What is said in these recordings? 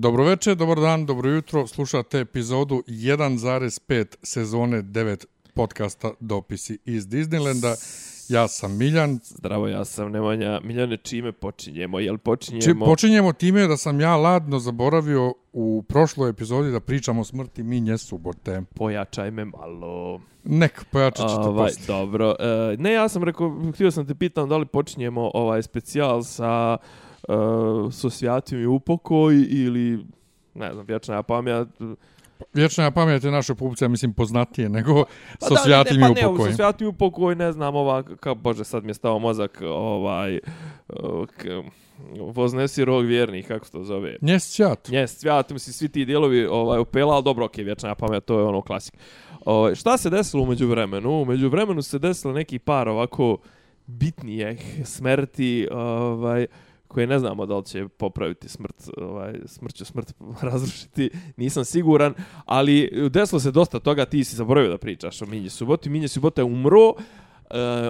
Dobro večer, dobar dan, dobro jutro. Slušate epizodu 1.5 sezone 9 podcasta Dopisi iz Disneylanda. Ja sam Miljan. Zdravo, ja sam Nemanja. Miljane, čime počinjemo? Jel počinjemo? Či, počinjemo time da sam ja ladno zaboravio u prošloj epizodi da pričamo o smrti Minje Subote. Pojačaj me malo. Nek, pojačat ćete ovaj, poslije. Dobro. E, ne, ja sam rekao, htio sam te pitam da li počinjemo ovaj specijal sa uh, su svjatim i upokoj ili ne znam, vječna ja pamet. Vječna ja pamet je naša publica, mislim, poznatije nego pa sa svjatim pa i upokoj. Pa ne, sa svjatim i upokoj, ne znam, ova, kao, bože, sad mi je stao mozak, ovaj, k, voznesi rog vjernih, kako se to zove? Njes svjat. Njes svjat, mislim, svi ti dijelovi ovaj, upela, ali dobro, okej, okay, vječna ja pamet, to je ono klasik. O, ovaj, šta se desilo umeđu vremenu? Umeđu vremenu se desilo neki par ovako bitnijih smrti, ovaj, koje ne znamo da li će popraviti smrt, ovaj, smrt će smrt razrušiti, nisam siguran, ali desilo se dosta toga, ti si zaboravio da pričaš o Minje Suboti, Minje Subota je umro, uh,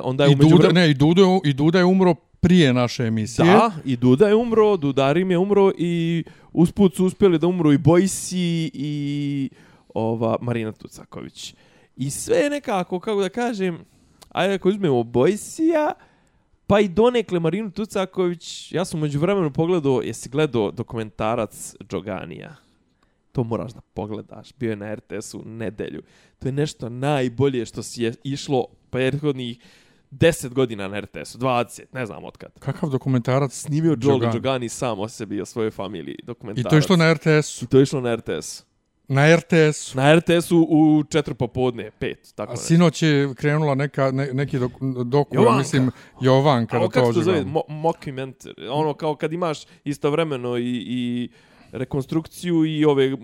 onda je I umeđu Duda, ne, i Duda, I Duda je umro prije naše emisije. Da, i Duda je umro, Dudarim je umro i usput su uspjeli da umru i Bojsi i ova Marina Tucaković. I sve nekako, kako da kažem, ajde ako uzmemo Bojsija, Pa i donekle Marinu Tucaković, ja sam među vremenu pogledao, jesi gledao dokumentarac Džoganija? To moraš da pogledaš. Bio je na RTS-u nedelju. To je nešto najbolje što si je išlo prethodnih 10 godina na RTS-u, 20, ne znam otkad. Kakav dokumentarac? Snimio Joel Džogani sam o sebi, o svojoj familiji. Dokumentarac. I to je išlo na RTS-u? I to je išlo na RTS-u. Na RTS. Na RTS-u u četiri popodne, pet. Tako A sinoć je krenula neka, ne, neki dok, doku, Jovanka. ja mislim, Jovanka. A kako to zove? Mo mockumentary. Ono kao kad imaš istovremeno i, i rekonstrukciju i ove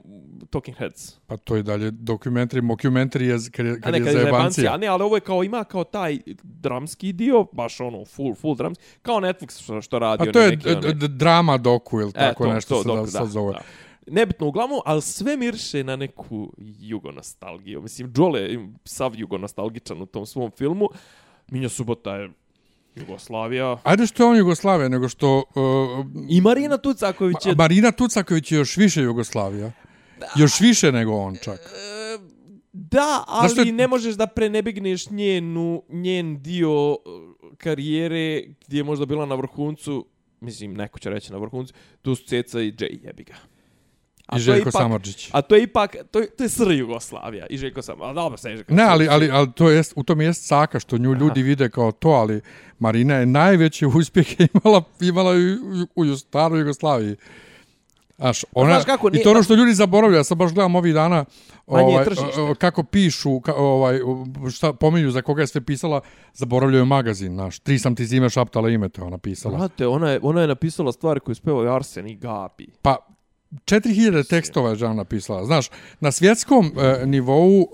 Talking Heads. Pa to je dalje dokumentari, mockumentary je kad je, kad je zajebancija. A ne, ali ovo je kao, ima kao taj dramski dio, baš ono, full, full drams, kao Netflix što, što radi. A to je neki, drama doku ili e, tako e, nešto to, se da, da, zove. Da nebitno uglavnom, ali sve mirše na neku jugonostalgiju. Mislim, Joel je sav jugonostalgičan u tom svom filmu. Minja Subota je Jugoslavija. Ajde što je on Jugoslavija, nego što... Uh, I Marina Tucaković je... Marina Tucaković je još više Jugoslavija. Da. Još više nego on čak. E, da, ali je... ne možeš da prenebigneš njenu, njen dio uh, karijere gdje je možda bila na vrhuncu, mislim, neko će reći na vrhuncu, tu su Ceca i Jay, jebi ga. A I Željko Samardžić. A to je ipak, to je, to je sr Jugoslavija. I Željko Samardžić. A dobro se Željko Ne, ali, ali, ali to jest, u tom jest saka što nju ljudi Aha. vide kao to, ali Marina je najveće uspjehe imala, imala u, u, u staroj Jugoslaviji. Aš, ona, znaš kako, nije, I to ono što ljudi zaboravljaju, ja sam baš gledam ovih dana ovaj, kako pišu, ka, ovaj, šta pominju za koga je sve pisala, zaboravljaju magazin naš. Tri sam ti zime šaptala ime, to ona pisala. Znate, ona je, ona je napisala stvari koje spevaju Arsen i Gabi. Pa, 4000 tekstova je Jean napisala. Znaš, na svjetskom uh, nivou uh,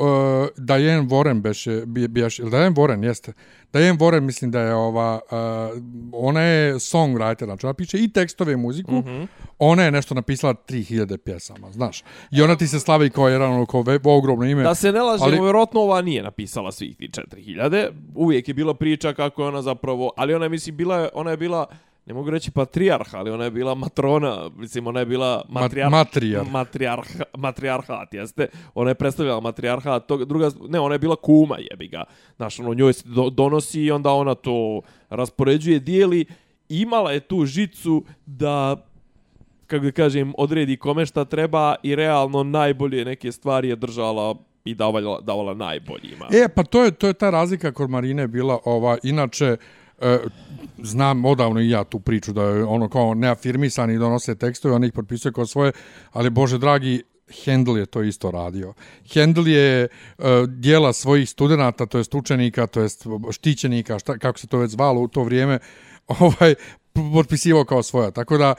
Diane Warren beše, bi, ili Diane Warren, jeste. Diane Warren, mislim da je ova, uh, ona je songwriter, znači ona piše i tekstove i muziku, mm -hmm. ona je nešto napisala 3000 pjesama, znaš. I ona ti se slavi kao jedan ono, kao ogromno ime. Da se ne lažemo, ali... vjerojatno ova nije napisala svih 4000, uvijek je bila priča kako je ona zapravo, ali ona je, mislim, bila, ona je bila ne mogu reći patrijarha, ali ona je bila matrona, mislim, ona je bila matrijar, matrijar. matrijarha, matrijarhat, jeste? Ona je predstavljala matrijarhat, to, druga, ne, ona je bila kuma, jebi ga. Znaš, ono, njoj se do, donosi i onda ona to raspoređuje, dijeli. Imala je tu žicu da kako da kažem, odredi kome šta treba i realno najbolje neke stvari je držala i davala, davala najboljima. E, pa to je, to je ta razlika kod Marine bila, ova, inače, E, znam odavno i ja tu priču da je ono kao neafirmisani donose tekstove, on ih potpisuje kao svoje, ali Bože dragi, Handel je to isto radio. Handel je uh, dijela svojih studenta, to jest učenika, to jest štićenika, šta, kako se to već zvalo u to vrijeme, ovaj potpisivao kao svoja. Tako da,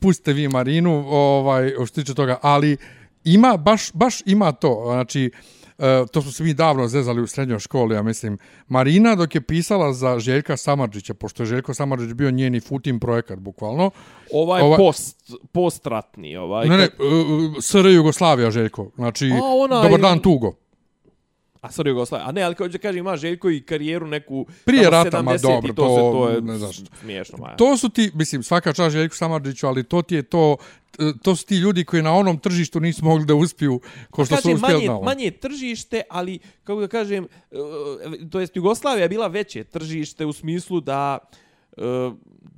pustite vi Marinu, ovaj, što tiče toga, ali ima, baš, baš ima to. Znači, uh, E, to smo se mi davno zezali u srednjoj školi, ja mislim. Marina dok je pisala za Željka Samarđića, pošto je Željko Samarđić bio njeni futim projekat, bukvalno. Ovaj, ovaj post, postratni, ovaj. Ne, ne, uh, SR Jugoslavija, Željko. Znači, A, dobar dan, Tugo. A sad Jugoslavija. A ne, ali kao da kažem, ima Željko i karijeru neku... Prije rata, ma 70 dobro, to, to to je ne znaš. smiješno, Maja. To su ti, mislim, svaka čast Željku Samarđiću, ali to ti je to, to su ti ljudi koji na onom tržištu nisu mogli da uspiju ko što su kažem, uspjeli manje, na ovom. manje tržište, ali, kako da kažem, e, to jest Jugoslavija je bila veće tržište u smislu da e,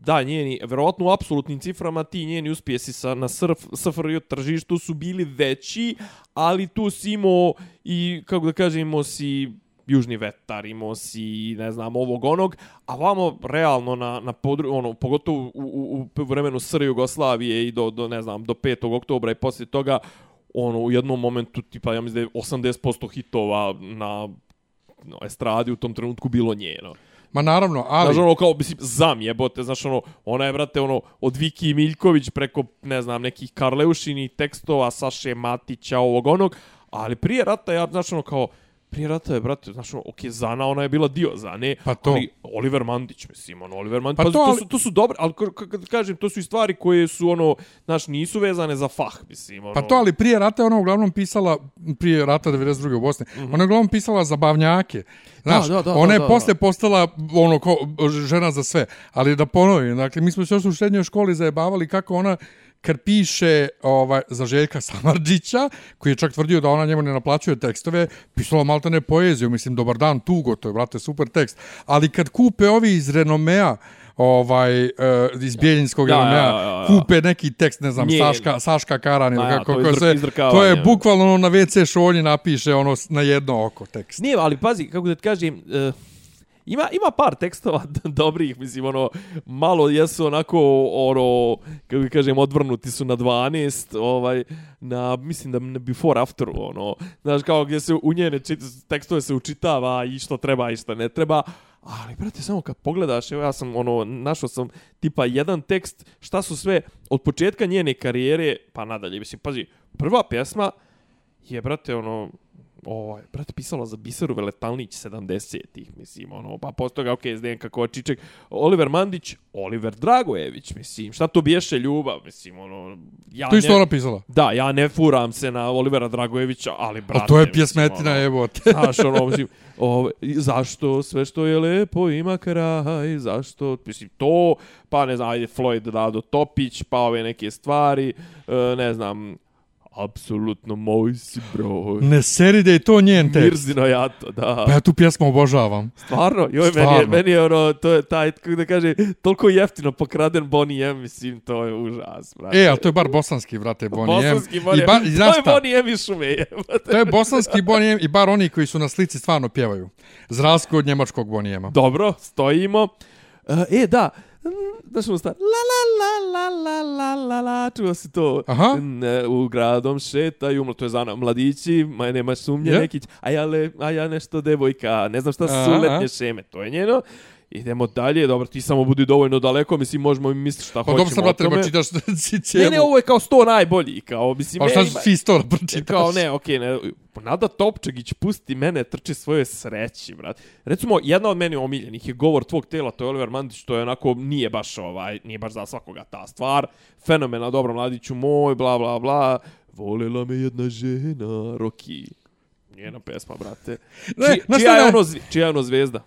da, njeni, verovatno u apsolutnim ciframa ti njeni uspjesi sa, na SRF, SFRJ tržištu su bili veći, ali tu si imao i, kako da kažem, imao si južni vetar, imao si, ne znam, ovog onog, a vamo realno na, na podru, ono, pogotovo u, u, u vremenu SR Jugoslavije i do, do, ne znam, do 5. oktobra i poslije toga, ono, u jednom momentu, tipa, ja mislim da je 80% hitova na no, estradi u tom trenutku bilo njeno. Ma naravno, ali... Znaš, ono, kao, mislim, zam jebote, znaš, ono, ona je, brate, ono, od Viki Miljković preko, ne znam, nekih Karleušinih tekstova, Saše Matića, ovog onog, ali prije rata, ja, znaš, ono, kao, prije rata je, brate, znaš, ono, ok, Zana, ona je bila dio Zane, Pa to. ali Oliver Mandić, mislim, ono, Oliver Mandić, Pa pa, to, to, ali- su, to su dobre, ali kad kažem, to su i stvari koje su, ono, znaš, nisu vezane za fah, mislim, ono. Pa to, ali prije rata je ona uglavnom pisala, prije rata 92. u Bosni, mm -hmm. ona je uglavnom pisala za bavnjake. Znaš, Da, da, da, ona je da, da, posle postala ono ko, žena za sve. Ali da ponovim, dakle, mi smo se još u srednjoj školi zajebavali kako ona kad piše ovaj, za Željka Samarđića, koji je čak tvrdio da ona njemu ne naplaćuje tekstove, pisala malta ne poeziju, mislim, dobar dan, tugo, to je, brate, super tekst. Ali kad kupe ovi iz renomea, ovaj uh, iz Bijeljinskog Da, renomea, ja, ja, ja. kupe neki tekst, ne znam, Njen. Saška, Saška Karan ili ja, kako, to se, to je bukvalno ono na WC šolji napiše ono na jedno oko tekst. Nije, ali pazi, kako da ti kažem, uh, ima, ima par tekstova dobrih, mislim, ono, malo jesu onako, ono, kako da kažem, odvrnuti su na 12, ovaj, na, mislim da na before after, ono, znaš, kao gdje se u njene čit, tekstove se učitava i što treba i što ne treba, Ali, brate, samo kad pogledaš, evo ja sam, ono, našao sam tipa jedan tekst, šta su sve od početka njene karijere, pa nadalje, mislim, pazi, prva pjesma je, brate, ono, ovaj, brate, pisala za Biseru Veletalnić 70-ih, mislim, ono, pa posto toga, okej, okay, Zdenka Kočiček, Oliver Mandić, Oliver Dragojević, mislim, šta to biješe ljubav, mislim, ono, ja To isto ne, ona pisala. Da, ja ne furam se na Olivera Dragojevića, ali, brate, A to je mislim, pjesmetina, ono, evo te. Znaš, ono, mislim, ove, zašto sve što je lepo ima kraj, zašto, mislim, to, pa ne znam, ajde, Floyd Rado Topić, pa ove neke stvari, e, ne znam, apsolutno moj si broj. Ne seri da je to njen tekst. Mirzino ja to, da. Pa ja tu pjesmu obožavam. Stvarno, joj, meni je, Stvarno. meni je ono, to je taj, kako da kaže, toliko jeftino pokraden Bonnie M, mislim, to je užas, brate. E, ali to je bar bosanski, brate, Bonnie M. Bosanski Bonnie I, ba, i M. To je? Bonnie M i šume. To je bosanski Bonnie M i bar oni koji su na slici stvarno pjevaju. Za razliku od njemačkog Bonnie M-a. Dobro, stojimo. Uh, e, da, Znaš ono stvar? La la la la la la la la Čuo si to? Aha. Ne, u gradom šetaju, to je zana mladići, ma nema sumnje Je. nekić, a ja, le, a ja nešto devojka, ne znam šta su letnje šeme, to je njeno. Idemo dalje, dobro, ti samo budi dovoljno daleko, mislim, možemo mi misliti šta Pa hoćemo dobro sam, brate, tome. treba čitaš cijelu. Ne, ne, ovo je kao sto najbolji, kao, mislim, Pa ne, šta su svi sto da pročitaš? Kao ne, okej, ne. Nada Topčagić pusti mene trči svoje sreći, brat. Recimo, jedna od meni omiljenih je govor tvog tela, to je Oliver Mandić, to je onako, nije baš ovaj, nije baš za svakoga ta stvar. Fenomena, dobro, mladiću moj, bla, bla, bla. Volela me jedna žena, Roki. Njena pesma, brate. Ne, Či, znaš čija, šta je ne- ono, čija je ono zvezda?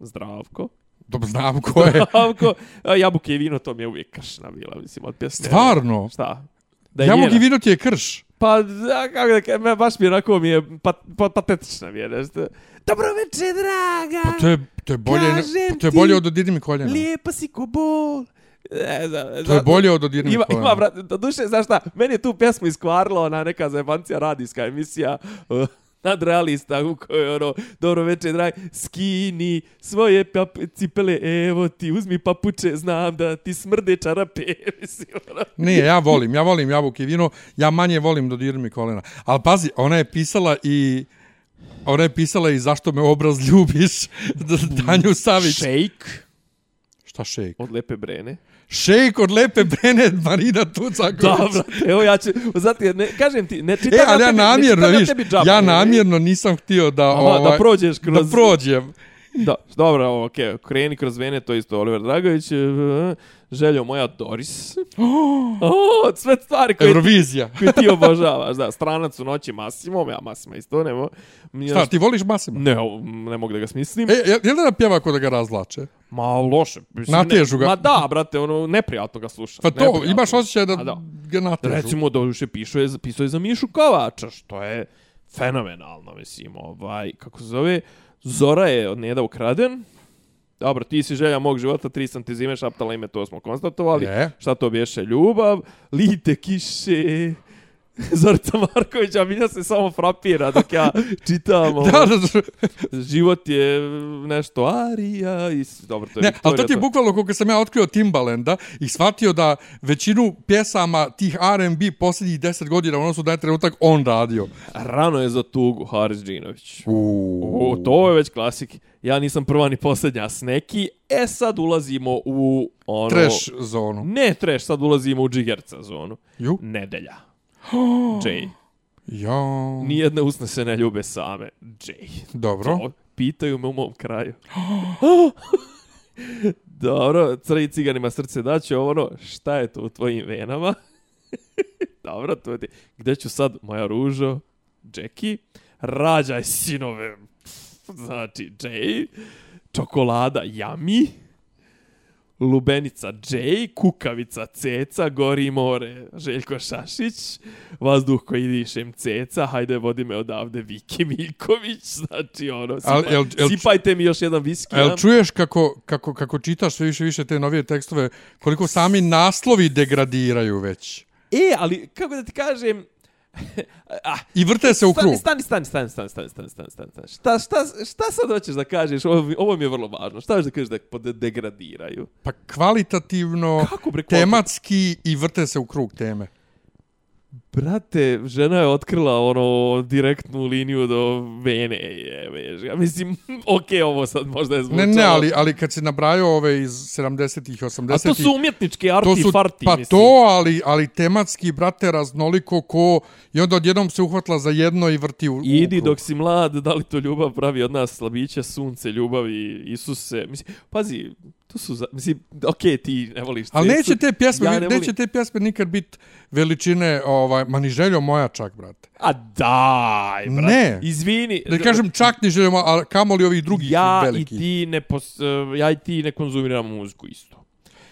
Zdravko. Dobro, znam ko je. Zdravko. A, Jabuke i vino, to mi je uvijek kršna bila, mislim, od pjesme. Stvarno? Šta? Da Javog njena. i vino ti je krš. Pa, da, kako da kažem, baš mi je onako mi je pat, pat, patetična mi je nešto. Dobro večer, draga, Pa to je, to je bolje, Kažem to je bolje od Odirni mi koljena. lijepa si ko bol. Ne znam, ne To je znam. bolje od Odirni mi Ima, ima, brat, do duše, znaš šta, meni je tu pjesmu iskvarila ona neka zajebancija radijska emisija nadrealista u kojoj ono, dobro večer, drag, skini svoje cipele, evo ti, uzmi papuče, znam da ti smrde čarape, mislim, ono. Nije, ja volim, ja volim jabuke i vino, ja manje volim Dodirni mi kolena. Ali pazi, ona je pisala i... Ona je pisala i zašto me obraz ljubiš, Danju Savić. Shake Šta šejk? od Lepe Brene. Šejk od lepe Brene Marina Tucaković. Brate, evo ja ću, jer ne, kažem ti, ne čitam E, ali ja tebi, namjerno, ne čitam viš, tebi ja namjerno nisam htio da... Aha, da prođeš kroz- Da prođem. Da, dobro, okej, okay. kreni kroz vene, to isto Oliver Dragović. e, Željo moja Doris. Oh, sve stvari koje ti, Eurovizija. koje ti obožavaš. Da, stranac u noći Massimo, ja Massimo isto nemo. Šta, ti voliš Masima? Ne, ne mogu da ga smislim. E, je, je li da pjeva ko da ga razlače? Ma loše. Mislim, Natežu ga. Ne, ma da, brate, ono, neprijatno ga slušaš. Pa to, neprijatno. imaš osjećaj da, A da. ga natežu. Recimo, da pisao je, pisao je za Mišu Kovača, što je fenomenalno, mislim, ovaj, kako se zove, Zora je od Neda ukraden, Dobro, ti si želja mog života, tri sam ti zime šaptala ime, to smo konstatovali. Je. Šta to bješe ljubav? Lite kiše... Zorica Marković, a Milja se samo frapira dok ja čitam. ovo. Da, da, da. Život je nešto arija i... Dobro, to je Ne, ali to ti je bukvalno koliko sam ja otkrio Timbalanda i shvatio da većinu pjesama tih R&B posljednjih 10 godina u odnosu da je trenutak on radio. Rano je za tugu, Haris Džinović. O, to je već klasik. Ja nisam prva ni posljednja s neki. E sad ulazimo u ono... Trash zonu. Ne trash, sad ulazimo u džigerca zonu. Ju? Nedelja. Jay. Ja. Nijedne usne se ne ljube same. Jay. Dobro. To pitaju me u mom kraju. Dobro, crni ciganima srce daće ono, šta je to u tvojim venama? Dobro, to je. Gde ću sad, moja ružo, Jackie, rađaj sinove, znači Jay, čokolada Yummy, Lubenica J, Kukavica Ceca, Gori more Željko Šašić, Vazduh koji dišem Ceca, hajde vodi me odavde Viki Miljković, znači ono, sipa, Al- jel- jel- sipajte mi još jedan viski. Jel čuješ kako, kako, kako čitaš sve više više te novije tekstove, koliko sami naslovi degradiraju već? E, ali kako da ti kažem, ah, I vrte se u krug. Stani, stani, stani, stani, stani, stani, stani, stani, stani. Šta, šta, šta sad hoćeš da kažeš? Ovo, mi- ovo mi je vrlo važno. Šta hoćeš da kažeš da pod- degradiraju? Pa kvalitativno, Kako bre, tematski i vrte se u krug teme. Brate, žena je otkrila ono direktnu liniju do vene. Je, ja mislim, okej, ovo sad možda je zvučalo. Ne, ne, ali, ali kad se nabrajao ove iz 70-ih, 80-ih... A to su umjetnički arti to su, farti, pa mislim. to, ali, ali tematski, brate, raznoliko ko... I onda odjednom se uhvatila za jedno i vrti u, Idi dok si mlad, da li to ljubav pravi od nas slabiće, sunce, ljubav i Isuse. Mislim, pazi, to su, za, mislim, okej, ti ne voliš Ali neće te pjesme, Ja ne neće te pjesme nikad bit veličine, ovaj, ma ni željo moja čak, brate. A daj, brate. Ne. Izvini. Da kažem čak ni željo moja, a kamoli ovih drugih ja velikih. i ti ne pos, ja i ti ne konzumiramo muziku isto.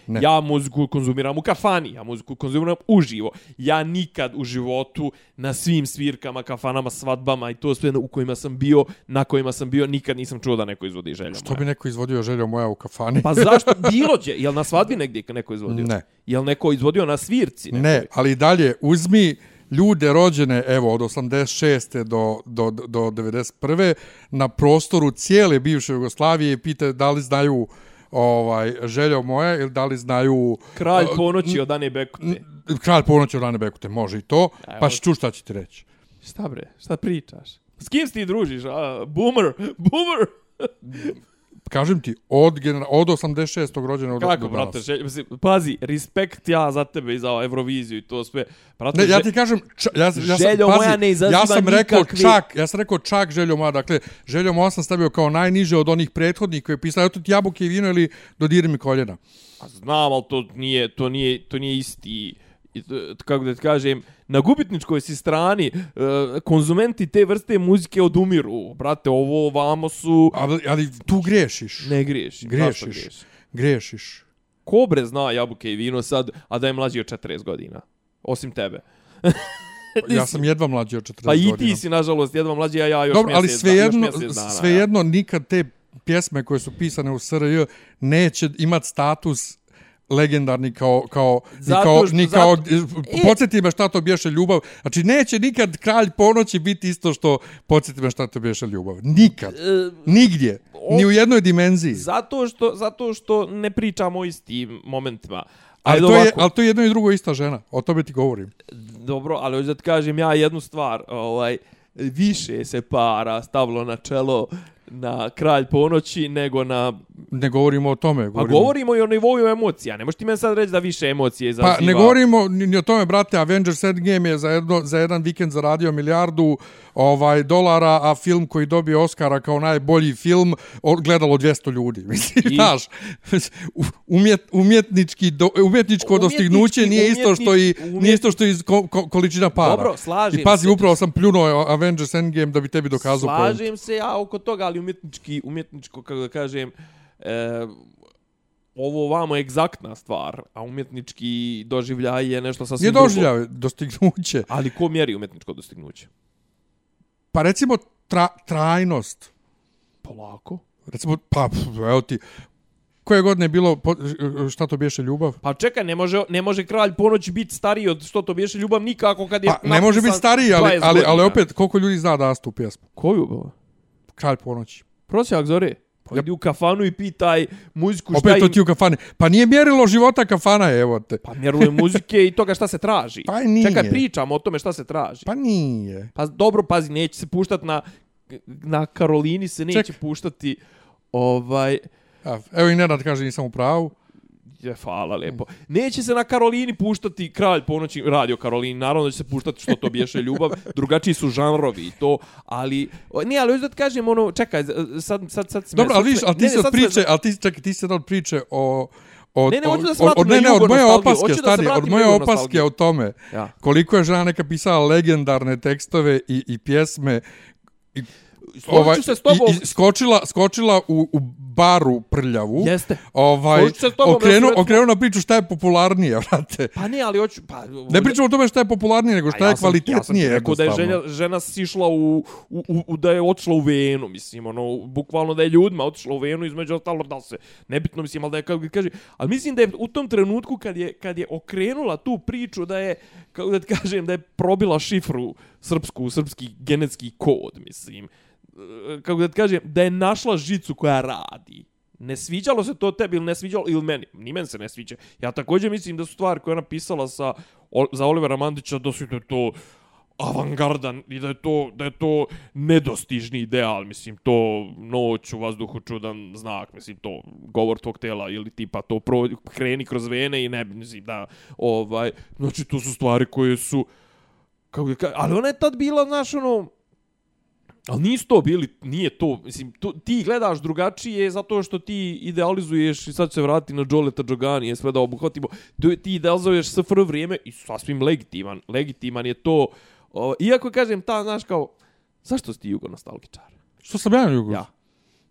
Ne. Ja muziku konzumiram u kafani, ja muziku konzumiram uživo. Ja nikad u životu na svim svirkama, kafanama, svadbama i to sve u kojima sam bio, na kojima sam bio, nikad nisam čuo da neko izvodi želja Što moja. bi neko izvodio željo moja u kafani? Pa zašto? Bilo će. Jel na svadbi negdje neko izvodio? Ne. Jel neko izvodio na svirci? nekoj? Ne, ali dalje, uzmi ljude rođene, evo, od 86. do, do, do 91. na prostoru cijele bivše Jugoslavije i pita da li znaju ovaj željo moja ili da li znaju Kralj ponoći od Ane Bekute. kralj ponoći od Rane Bekute, može i to, Evo. pa ću šta će ti reći. Šta bre? Šta pričaš? S kim si ti družiš? A, boomer! Boomer! Kažem ti, od, genera, od 86. rođenog Kako, do brate? Želj, mislim, pazi, respekt ja za tebe i za Euroviziju i to sve. Brate, Ne, ja ti kažem, ča, ja, ja sam, Željo pazi, moja ne izaziva ja sam rekao nikakve- čak, ja sam rekao čak željo moja, dakle, željo moja sam stavio kao najniže od onih prethodnih koji je pisao, eto ti jabuke i vino ili dodiri mi koljena. A znam, ali to nije, to nije, to nije isti kako da ti kažem, na gubitničkoj si strani e, konzumenti te vrste muzike odumiru. Brate, ovo vamo su... Ali, ali tu grešiš. Ne griješ. grešiš. Grešiš. Kobre zna jabuke i vino sad, a da je mlađi od 40 godina. Osim tebe. Ja sam jedva mlađi od 40 Pa i godina. ti si, nažalost, jedva mlađi, a ja još Dobro, ali svejedno, još mjesec dana. svejedno nikad te pjesme koje su pisane u SRJ neće imat status legendarni kao, kao, Zato kao, ni kao, zato- podsjeti me šta to bješe ljubav. Znači, neće nikad kralj ponoći biti isto što podsjeti me šta to bješe ljubav. Nikad. E, Nigdje. Ni u jednoj dimenziji. Zato što, zato što ne pričamo o istim momentima. Ali to, je, ali to je jedno i drugo ista žena. O tome ti govorim. Dobro, ali hoću da ti kažem ja jednu stvar. Ovaj, više se para stavilo na čelo na Kralj ponoći nego na... Ne govorimo o tome. Pa Govorimo. govorimo i o nivou emocija. Ne možeš ti meni sad reći da više emocije izaziva. Pa ne govorimo ni ni o tome, brate, Avengers Endgame je za, jedno, za jedan vikend zaradio milijardu ovaj dolara, a film koji dobije Oscara kao najbolji film gledalo 200 ljudi. Mislim, I- znaš, umjet, umjetnički, do, umjetničko Umjetnički- dostignuće nije isto što i umjetni- nije isto što i ko, ko, količina para. Dobro, slažem I pazi, se. upravo sam pljunuo Avengers Endgame da bi tebi dokazao point. Slažem se ja oko toga, ali umjetnički, umjetničko, kako da kažem, e, ovo vamo je egzaktna stvar, a umjetnički doživljaj je nešto sasvim Nije drugo. doživljaj dostignuće. Ali ko mjeri umjetničko dostignuće? Pa recimo tra, trajnost. Polako. Recimo, pa, evo ti, koje godine je bilo, po- šta to biješe ljubav? Pa čekaj, ne može, ne može kralj ponoći biti stariji od što to biješe ljubav nikako kad je Pa, ne može biti stariji, ali, 20 ali, ali godina. opet, koliko ljudi zna da tu pjesmu? Koju? Kralj ponoći. Prosjak zore. Pa idi u kafanu i pitaj muziku šta Opet im... ti u kafani. Pa nije mjerilo života kafana, evo te. Pa mjeruje muzike i toga šta se traži. Pa nije. Čekaj, pričamo o tome šta se traži. Pa nije. Pa dobro, pazi, neće se puštati na, na Karolini se neće Ček. puštati ovaj... Evo i Nenad kaže nisam u pravu. Je, hvala lepo. Neće se na Karolini puštati Kralj ponoći, radio Karolini, naravno da će se puštati što to biješe ljubav, drugačiji su žanrovi i to, ali, ne, ali hoću da kažem, ono, čekaj, sad, sad, sad si me- Dobro, ali ali ti me- priče, ali ti, čekaj, ti sad od priče o... O, Ne, ne, hoću da se vratim od, ne, ne, od moje opaske, se stani, od moje opaske o tome. Ja. Koliko je žena neka pisala legendarne tekstove i, i pjesme i Ću se s tobom. i, i skočila, skočila u, u baru prljavu. Jeste. Ovaj, Složit se s tobom, okrenu, recimo- okrenu na priču šta je popularnije, vrate. Pa ne, ali hoću... Pa, Ne pričamo o tome šta je popularnije, nego šta A je sam- Ja sam kvalitetnije. rekao da je žena, žena sišla u, u, u, u, da je otišla u venu, mislim, ono, bukvalno da je ljudima otišla u venu, između ostalo da se, nebitno, mislim, ali da je, kako kaže, ali mislim da je u tom trenutku kad je, kad je okrenula tu priču, da je, kako da ti kažem, da je probila šifru srpsku, srpski genetski kod, mislim, Eh, kako da ti kažem, da je našla žicu koja radi. Ne sviđalo se to tebi ili ne sviđalo, ili meni, ni meni se ne sviđa. Ja također mislim da su stvari koje je napisala sa, o, za Olivera Mandića, da su da to avangardan i da je to da je to nedostižni ideal mislim to noć u vazduhu čudan znak mislim to govor tvog tela ili tipa to pro, kreni kroz vene i ne mislim da ovaj znači to su stvari koje su kako da kažem, ali ona je tad bila znaš ono Ali nisu to bili, nije to, mislim, to, ti gledaš drugačije zato što ti idealizuješ, i sad se vratiti na Joleta Džogani, sve da obuhvatimo, to, ti idealizuješ SFR vrijeme i sasvim legitiman, legitiman je to, o, iako kažem ta, znaš kao, zašto si ti jugonostalgičar? Što sam ja jugo? Ja.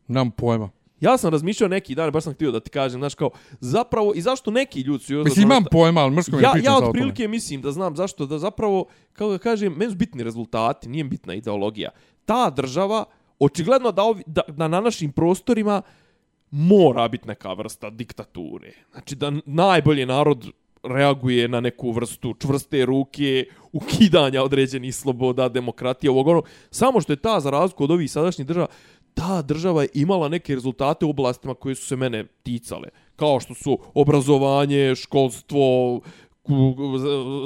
Nam pojma. Ja sam razmišljao neki dan, baš sam htio da ti kažem, znaš kao, zapravo, i zašto neki ljudi su... Mislim, imam pojma, ali mrsko mi ja, pričam ja otprilike mislim da znam zašto, da zapravo, kako da kažem, meni su bitni rezultati, nije bitna ideologija. Ta država, očigledno da, ovi, da, da na našim prostorima mora biti neka vrsta diktature. Znači da najbolji narod reaguje na neku vrstu čvrste ruke, ukidanja određenih sloboda, demokratije, ovog ono. Samo što je ta, za razliku od ovih sadašnjih država, ta država je imala neke rezultate u oblastima koje su se mene ticale. Kao što su obrazovanje, školstvo,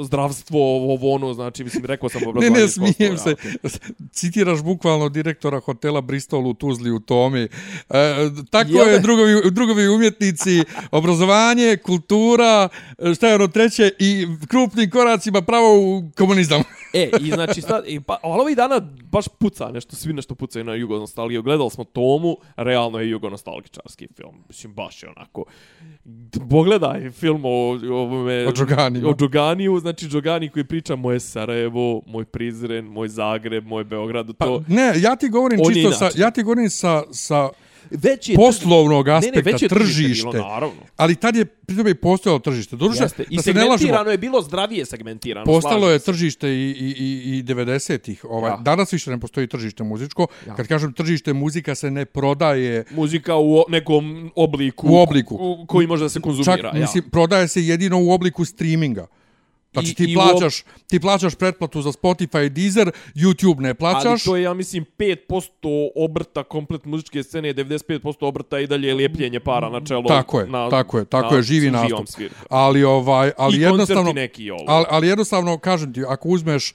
zdravstvo, ovo ono, znači, mislim, rekao sam Ne, obrazovanje. ne, školstvo, smijem se. Citiraš bukvalno direktora hotela Bristol u Tuzli u Tomi. E, tako Jel je, drugovi, drugovi umjetnici, obrazovanje, kultura, šta je ono treće, i krupnim koracima pravo u komunizam. E, i znači, sad, i pa, ali ovih dana baš puca nešto, svi nešto pucaju na jugonostalgiju. Gledali smo Tomu, realno je jugonostalgičarski film. Mislim, baš je onako. Pogledaj film o, o, ovome, O Džoganiju. O Džoganiju, znači Džogani koji priča moje Sarajevo, moj Prizren, moj Zagreb, moj Beograd, to... Pa, ne, ja ti govorim čisto sa, ja ti govorim sa, sa već je poslovnog ne, ne, aspekta, već je tržište. Bilo, naravno. Ali tad je pri tome postojalo tržište. Doduše, Jeste. I da se ne lažemo, segmentirano je bilo zdravije segmentirano. Postalo je tržište i, i, i, i 90-ih. Ovaj, Ja. Danas više ne postoji tržište muzičko. Ja. Kad kažem tržište, muzika se ne prodaje Muzika u nekom obliku. U obliku. koji može da se konzumira. Čak, mislim, prodaje se jedino u obliku streaminga. Znači I- ti i plaćaš, ti plaćaš pretplatu za Spotify i Deezer, YouTube ne Ali plaćaš. to je, ja mislim, 5% obrta komplet muzičke scene, 95% obrta i dalje lijepljenje para na čelo. Tako je, na, tako je, tako na je, živi nastup. Ali ovaj, ali I jednostavno neki ovo. ali, ali jednostavno kažem ti, ako uzmeš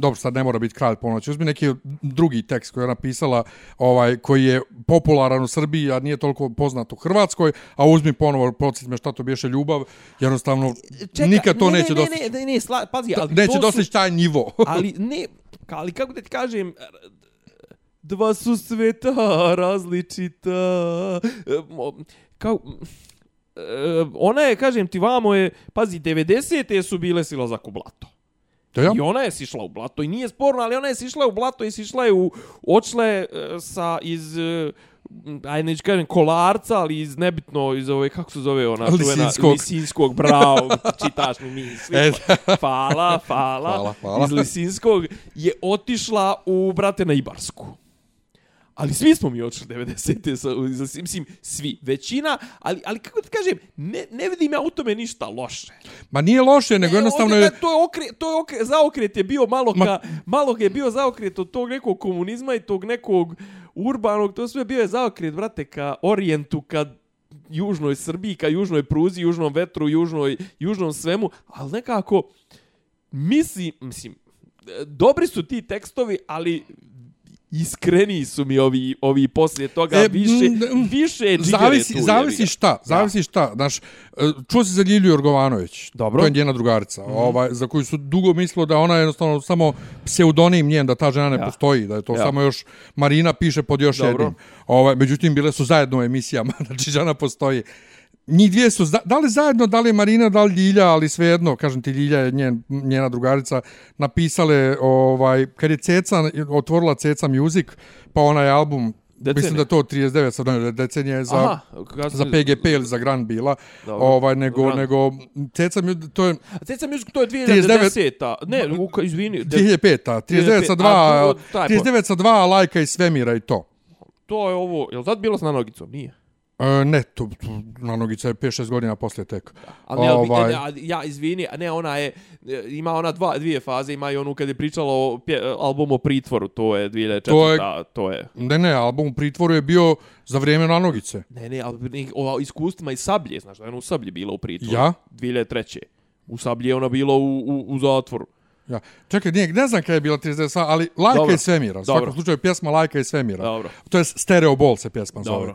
dobro, sad ne mora biti kralj ponoći, uzmi neki drugi tekst koji je napisala, ovaj, koji je popularan u Srbiji, a nije toliko poznat u Hrvatskoj, a uzmi ponovo, podsjet me šta to biješe ljubav, jednostavno, Čeka, nikad to ne, neće ne, dostići. Ne, ne, ne, sla, pazi, ali neće dostići taj nivo. ali ne, ali kako da ti kažem, dva su sveta različita. Kao, ona je, kažem ti, vamo je, pazi, 90. su bile silazak u blato. Da ja? I ona je sišla u blato i nije sporno, ali ona je sišla u blato i sišla je u očle sa iz aj neću kažem kolarca, ali iz nebitno iz ove kako se zove ona čuvena Lisinskog bravo, čitaš mi misli. E, fala, fala, fala, fala. Iz Lisinskog je otišla u brate na Ibarsku. Ali svi smo mi odšli 90-te, sa, mislim, svi, većina, ali, ali kako ti kažem, ne, ne vidim ja u tome ništa loše. Ma nije loše, nego jednostavno je... To je, okre, to je okre, zaokret je bio malo, Ma... ka, malo je bio zaokret od tog nekog komunizma i tog nekog urbanog, to sve bio je zaokret, brate, ka orijentu, ka južnoj Srbiji, ka južnoj Pruzi, južnom vetru, južnoj, južnom svemu, ali nekako, mislim, mislim, dobri su ti tekstovi, ali iskreni su mi ovi ovi poslije toga e, više više zavisi tu, zavisi šta zavisi šta znaš e, čuo se za Ljilju Jorgovanović Dobro. to je njena drugarica mm -hmm. ovaj za koju su dugo mislilo da ona je jednostavno samo pseudonim njen da ta žena ne ja. postoji da je to ja. samo još Marina piše pod još Dobro. jednim ovaj međutim bile su zajedno u emisijama znači žena postoji njih dvije su, da li zajedno, da li Marina, da li Ljilja, ali svejedno, kažem ti, Ljilja je njen, njena drugarica, napisale, ovaj, kad je Ceca, otvorila Ceca Music, pa onaj album, Decenija. Mislim da to 39 sad ne decenija je za Aha, za PGP ili za Grand bila. Dobro. Ovaj nego Grand. nego Ceca to je Ceca Music to je 2010. Ne, Luka, izvini. 2005. 39 sa 2 39 sa 2 lajka i svemira i to. To je ovo, je li tad bilo s nanogicom? Nije. E, ne, to, to na nogica je 5-6 godina poslije tek. Ali ne, ovaj... ne, ja izvini, ne, ona je, ima ona dva, dvije faze, ima i onu kad je pričala o pje, albumu Pritvoru, to je 2004. To je, to je... Ne, ne, album Pritvoru je bio za vrijeme na nogice. Ne, ne, ali o iskustvima i sablje, znaš da je ona u sablji bila u Pritvoru. Ja? 2003. U sablji je ona bila u, u, u zatvoru. Ja. Čekaj, nije, ne znam kada je bila 39, ali Lajka Dobro. i Svemira. U svakom slučaju pjesma Lajka i Svemira. Dobro. To je Stereo Ball se pjesma zove.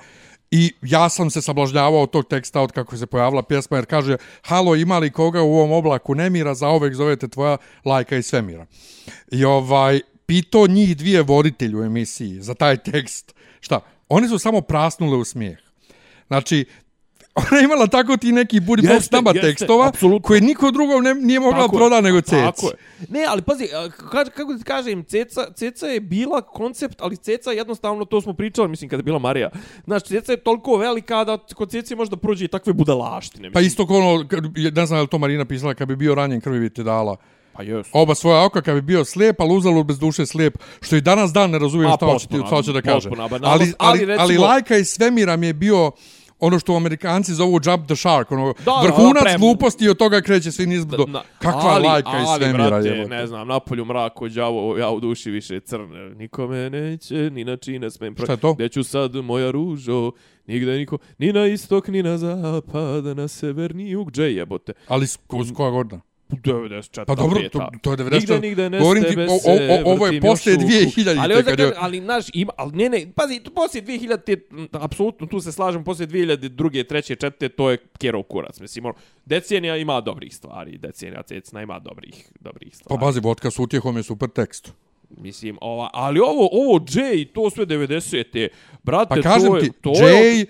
I ja sam se sablažnjavao od tog teksta od kako se pojavila pjesma jer kaže halo ima li koga u ovom oblaku nemira za ovek zovete tvoja lajka i svemira. I ovaj pito njih dvije voditelju u emisiji za taj tekst. Šta? Oni su samo prasnule u smijeh. Znači, ona je imala tako ti neki budi bog stamba tekstova absolutno. koje niko drugo ne, nije mogla proda nego Ceci. Tako je. Ne, ali pazi, kako ti kažem, Ceca, Ceca je bila koncept, ali Ceca jednostavno, to smo pričali, mislim, kada je bila Marija. Znači, Ceca je toliko velika da kod Ceci može da prođe i takve budalaštine. Pa isto kao ono, ne znam je li to Marina pisala, kad bi bio ranjen krvi bi te dala. Pa jes. Oba svoja oka kad bi bio slijep, ali uzalo bez duše slijep, što i danas dan ne razumijem šta hoće, da kaže. Ali, ali, ali, recimo... ali lajka i svemira mi je bio ono što Amerikanci zovu jump the shark, ono da, vrhunac da, gluposti i od toga kreće svi nizbrdo. Kakva ali, lajka ali, i svemira brate, je. ne znam, napolju mrak od đavo, ja u duši više crne. Nikome neće, ni na čine smem. Šta je to? Gde ću sad moja ružo, nigde niko, ni na istok, ni na zapad, na sever, ni jug, dže jebote. Ali s, s koja godina? 94. Pa dobro, to, to je 94. Nigde, nigde ne Govorim ti, o, o, o, ovo je poslije 2000. Ali, kad je... ali, naš, ima, ali ne, ne, pazi, poslije 2000, te, apsolutno tu se slažem, poslije 2000, druge, treće, četvrte, to je kerov kurac. Mislim, ono, decenija ima dobrih stvari, decenija cecna ima dobrih, dobrih stvari. Pa pazi, vodka s utjehom je super tekst. Mislim, ova, ali ovo, ovo Jay, to sve 90. Brate, pa kažem to je, ti, to Jay, je...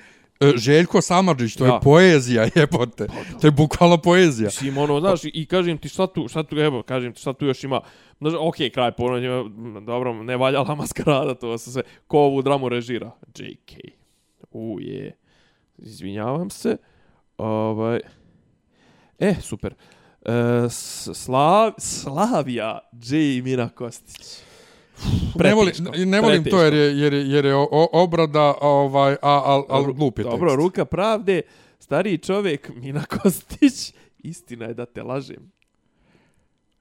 E, Željko Samadžić, to ja. je poezija, jebote. Pa to je bukvalno poezija. Mislim, ono, znaš, i kažem ti šta tu, šta tu, evo, kažem ti šta tu još ima. Znaš, okej, okay, kraj ponovno, dobro, ne valjala maskarada, to se sve, ko ovu dramu režira? JK. Uje. Izvinjavam se. Ovaj. E, super. E, Slav, Slavija J. Mina Kostić ne volim, ne volim to jer je, jer je, jer je obrada ovaj, a, al, al, glup je Dobro, ruka pravde, stariji čovjek, Mina Kostić, istina je da te lažem.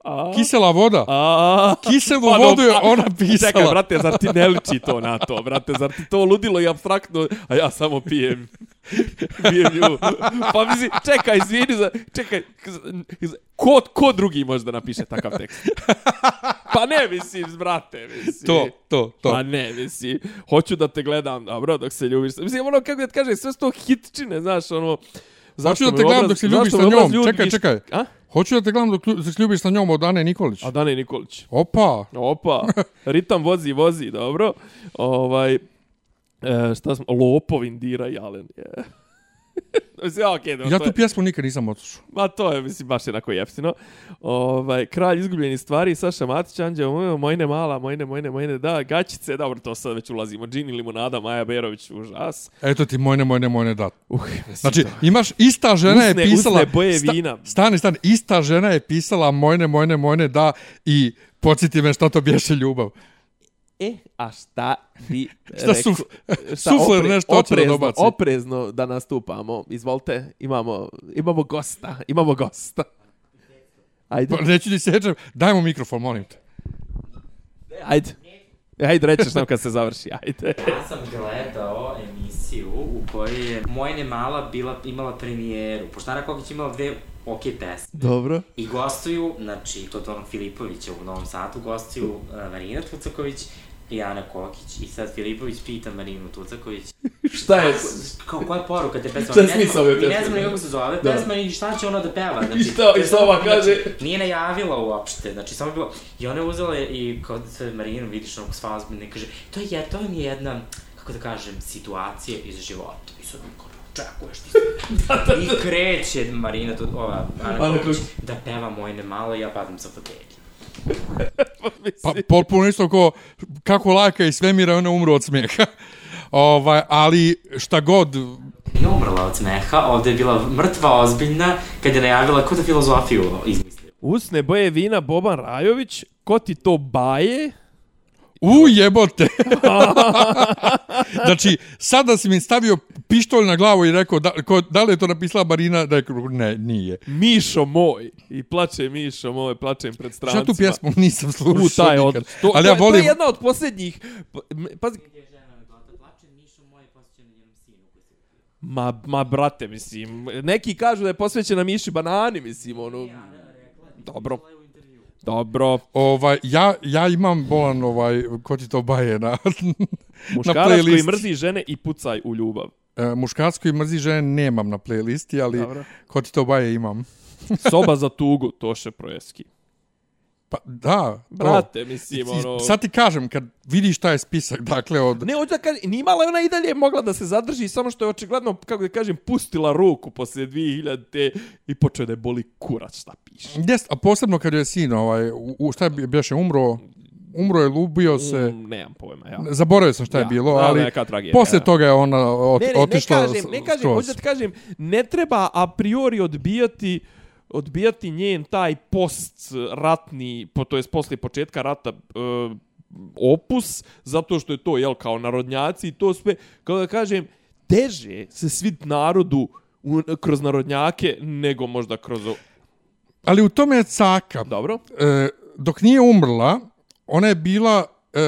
A? Kisela voda. A? Kiselu pa, vodu je ona pisala. Čekaj, brate, zar ti ne liči to na to, brate? Zar ti to ludilo i abstraktno, a ja samo pijem. pijem nju. Pa misli, čekaj, izvini, za, čekaj, ko, ko drugi može da napiše takav tekst? Pa ne mislim, brate, mislim. To, to, to. Pa ne, mislim. Hoću da te gledam, dobro, dok se ljubiš. Mislim, ono, kako da ti kaže, sve sto hitčine, znaš, ono... Hoću da te gledam dok se ljubiš zašto sa njom. ljudi Čekaj, čekaj. A? Hoću da te gledam dok se ljubiš sa njom od Ane Nikolić. A Dane Nikolić. Opa. Opa, ritam vozi, vozi, dobro. Ovaj, e, šta smo, Lopov, Indira i Alen. Je. Mislim, okay, Ja to tu je, pjesmu nikad nisam odslušao. ma to je, mislim, baš jednako jeftino. Ovaj, kralj izgubljenih stvari, Saša Matić, Anđeo, moj- mojne mala, mojne, mojne, mojne, da, gaćice, dobro, to sad već ulazimo. Džini limonada, Maja Berović, užas. Eto ti mojne, mojne, mojne dat. Uh, Znači, to. imaš, ista žena je Usne- pisala... usne boje vina. Stani, stani, ista žena je pisala mojne, mojne, mojne da i podsjeti me što to bješe ljubav. E, a šta bi Šta rekao- suf- sufler nešto hoće da oprezno, dobaci. Oprezno da nastupamo. Izvolite, imamo, imamo gosta. Imamo gosta. Ajde, Pa, neću ti sjećam, daj mu mikrofon, molim te. ajde. Ajde, rećeš nam kad se završi, ajde. Ja sam gledao emisiju u kojoj je Mojne Mala bila, imala premijeru. Pošto Ana Kokić imala dve ok pesme. Dobro. I gostuju, znači, to je Don Filipović u Novom Sadu, gostuju uh, Marina Tucaković i Ana Kokić. I sad Filipović pita Marinu Tucaković, Šta je? kao koja je poruka te pesme? Šta je Mi ne smisao ove Mi ne pesme? znamo ni kako se zove Da. pesma i šta će ona da peva. Znači, I šta- i šta ova kaže? Znači, nije najavila uopšte, znači samo je bilo... I ona je uzela i kod sve Marinu, vidiš onako sva ozbiljna i kaže, to je, to je jedna, kako da kažem, situacija iz života. I sad mi kao, očekuješ ti se. I kreće Marina, tu, ova, Ana da peva Mojne malo i ja padam sa fotelje. Pa potpuno isto ko kako lajka i svemira, ona umru od smijeha. ovaj, ali šta god, Nije umrla od smeha, ovde je bila mrtva ozbiljna kad je najavila ko da filozofiju izmislio. Usne boje vina Boban Rajović, ko ti to baje? U jebote. znači, sada si mi stavio pištolj na glavu i rekao, da, ko, da li je to napisala Marina? Da je, ne, nije. Mišo moj. I plače Mišo moj, plačem pred strancima. Šta tu pjesmu nisam slušao U, taj od... nikad. To, ali to, ja je- to volim, je jedna od posljednjih... pa- Pazi, Je. Ma, ma, brate, mislim, neki kažu da je posvećena Miši Banani, mislim, ono... Dobro. Dobro. ovaj, ja, ja imam bolan, ovaj, ko ti to baje na, Muškarac koji playlisti. mrzi žene i pucaj u ljubav. E, muškarac koji mrzi žene nemam na playlisti, ali Dobro. ko ti to baje imam. Soba za tugu, Toše Projeski. Pa da, Brate, to. mislim, ono... Sad ti kažem, kad vidiš taj spisak, dakle, od... Ne, hoću da kažem, imala je ona i dalje mogla da se zadrži, samo što je očigledno, kako da kažem, pustila ruku poslije 2000 i počeo da je boli kurac šta piše. Jest, a posebno kad je sin, ovaj, u, šta je bi- beše, umro, umro je, lubio se, Mm, nemam pojma, ja. zaboravio sam šta je Ja, bilo, da, ali neka tragedija, posle ja. toga je ona ot, Ne, ne, ne otišla kažem, ne kažem, hoću da ti kažem, ne treba a priori odbijati odbijati njen taj post ratni, po, to jest posle početka rata e, opus, zato što je to, jel, kao narodnjaci i to sve, kao da kažem, teže se svit narodu u, kroz narodnjake nego možda kroz... Ali u tome je caka. Dobro? E, dok nije umrla, ona je bila e,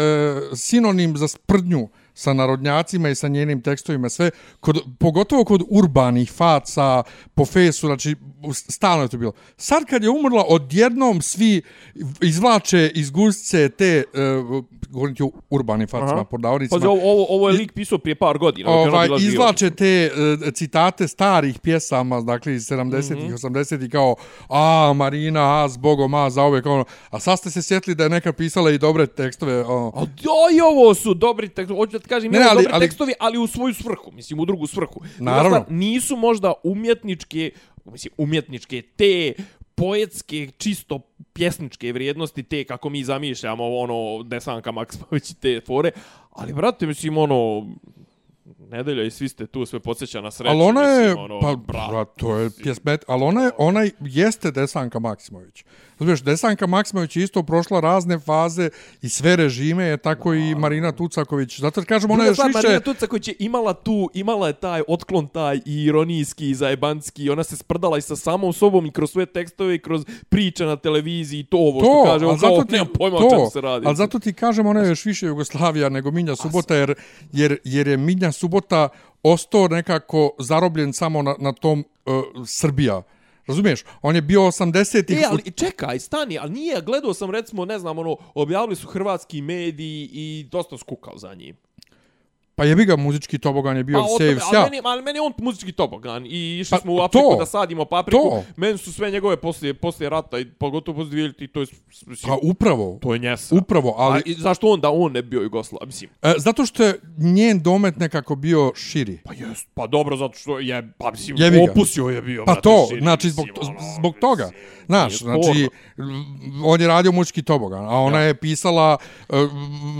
sinonim za sprdnju sa narodnjacima i sa njenim tekstovima, sve, kod, pogotovo kod urbanih faca, po fesu, znači, stalno je to bilo. Sad kad je umrla, odjednom svi izvlače iz gusce te, e, govorim ti o urbanim facama, Aha. pod navodnicima, Pa ovo, ovo, ovo je lik pisao prije par godina. ovaj, izvlače te uh, citate starih pjesama, dakle iz 70-ih, mm -hmm. 80-ih, kao a, Marina, a, s Bogom, a, za ove, kao ono. A sad ste se sjetili da je neka pisala i dobre tekstove, ono. A da, i ovo su dobri tekstovi, hoću da ti kažem, Ne, ne, ali- dobri ali- tekstovi, ali u svoju svrhu, mislim, u drugu svrhu. Naravno. stvar, nisu možda umjetničke, mislim, umjetničke, te poetske, čisto pjesničke vrijednosti, te kako mi zamišljamo, ono, Desanka Maksimović i te fore, ali, brate, mislim, ono, nedelja i svi ste tu, sve podsjeća na sreću. Ali ona je, mislim, ono, pa, brat, brat, to je pjesmet, ali ona, je, ona jeste Desanka Maksimović. Znaš, Desanka Maksimović je isto prošla razne faze i sve režime, je tako i Marina Tucaković. Zato kažem, ona je još više... Marina Tucaković je imala tu, imala je taj otklon taj i ironijski i zajebanski, ona se sprdala i sa samom sobom i kroz svoje tekstove i kroz priče na televiziji i to ovo što kaže, ali on kao, ti- nemam pojma o čemu se radi. Ali zato ti kažem, ona je još više Jugoslavija nego Minja Subota, jer, jer, jer je Minja Subota ostao nekako zarobljen samo na, na tom uh, Srbija. Razumiješ? On je bio 80-ih... E, ali čekaj, stani, ali nije, gledao sam recimo, ne znam, ono, objavili su hrvatski mediji i dosta skukao za njim. Pa jebi ga, muzički tobogan je bio pa, save sja. Ali meni, ali meni on muzički tobogan i išli Pa, smo u Afriku to, da sadimo papriku. to. Meni su sve njegove poslije, poslije rata i pogotovo poslije 2000 to je, mislim, Pa upravo, to je njesa. upravo, ali... A, i zašto onda on ne bi bio Jugoslav? Mislim, E, zato što je njen domet nekako bio širi. pa jest, pa dobro, zato što je, pa mislim, Jebi ga. opusio je bio, Pa brate, to, širi, znači zbog, mislim, ono, zbog toga. Znaš, znači, on je radio mučki tobogan, a ona Ja. je pisala uh,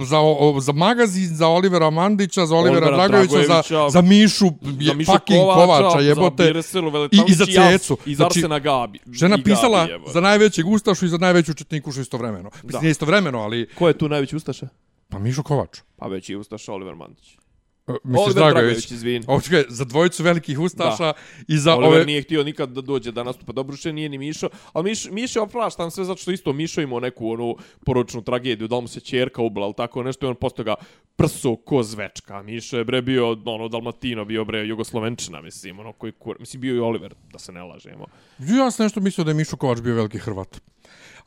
za, o, za magazin, za Olivera Mandića, za Olivera, Olivera Dragovića, za, Dragojevića, za Mišu, za Mišu fucking Kovača, za jebote. Bireselu Veletović I- i za Cecu. I za Znači, Arsena Gabi. Žena i pisala Gabi, jebote. za najvećeg Ustašu i za najveću četnikušu istovremeno. Mislim, Da. nije istovremeno, ali... Ko je tu najveći Ustaša? Pa Mišo Kovač. Pa već je Ustaša Oliver Mandić. E, Misliš Oliver Dragović? Ovo čekaj, za dvojicu velikih Ustaša i za Oliver ove... nije htio nikad da dođe da nastupa Dobruše, nije ni Mišo, ali Miš, Mišo opraštam sve zato što isto Mišo imao neku onu poročnu tragediju, da mu se čerka ubila, ali tako nešto, i on posto ga prso ko zvečka. Mišo je bre bio, ono, Dalmatino, bio bre Jugoslovenčina, mislim, ono koji kur... Mislim, bio i Oliver, da se ne lažemo. Ja sam nešto mislio da je Mišo Kovač bio veliki Hrvat.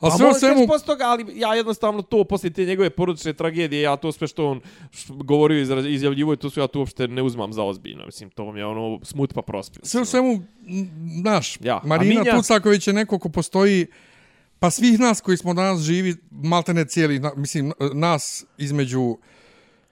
A sve o svemu... toga, ali ja jednostavno to, poslije te njegove porodične tragedije, ja to sve što on govorio i izraz- izjavljivo, to su ja to uopšte ne uzmam za ozbiljno. Mislim, to vam je ono smut pa prospio. Sve u svemu, znaš, Ja, Marina Minja- Tucaković je neko ko postoji, pa svih nas koji smo danas živi, maltene cijeli, na, mislim, nas između,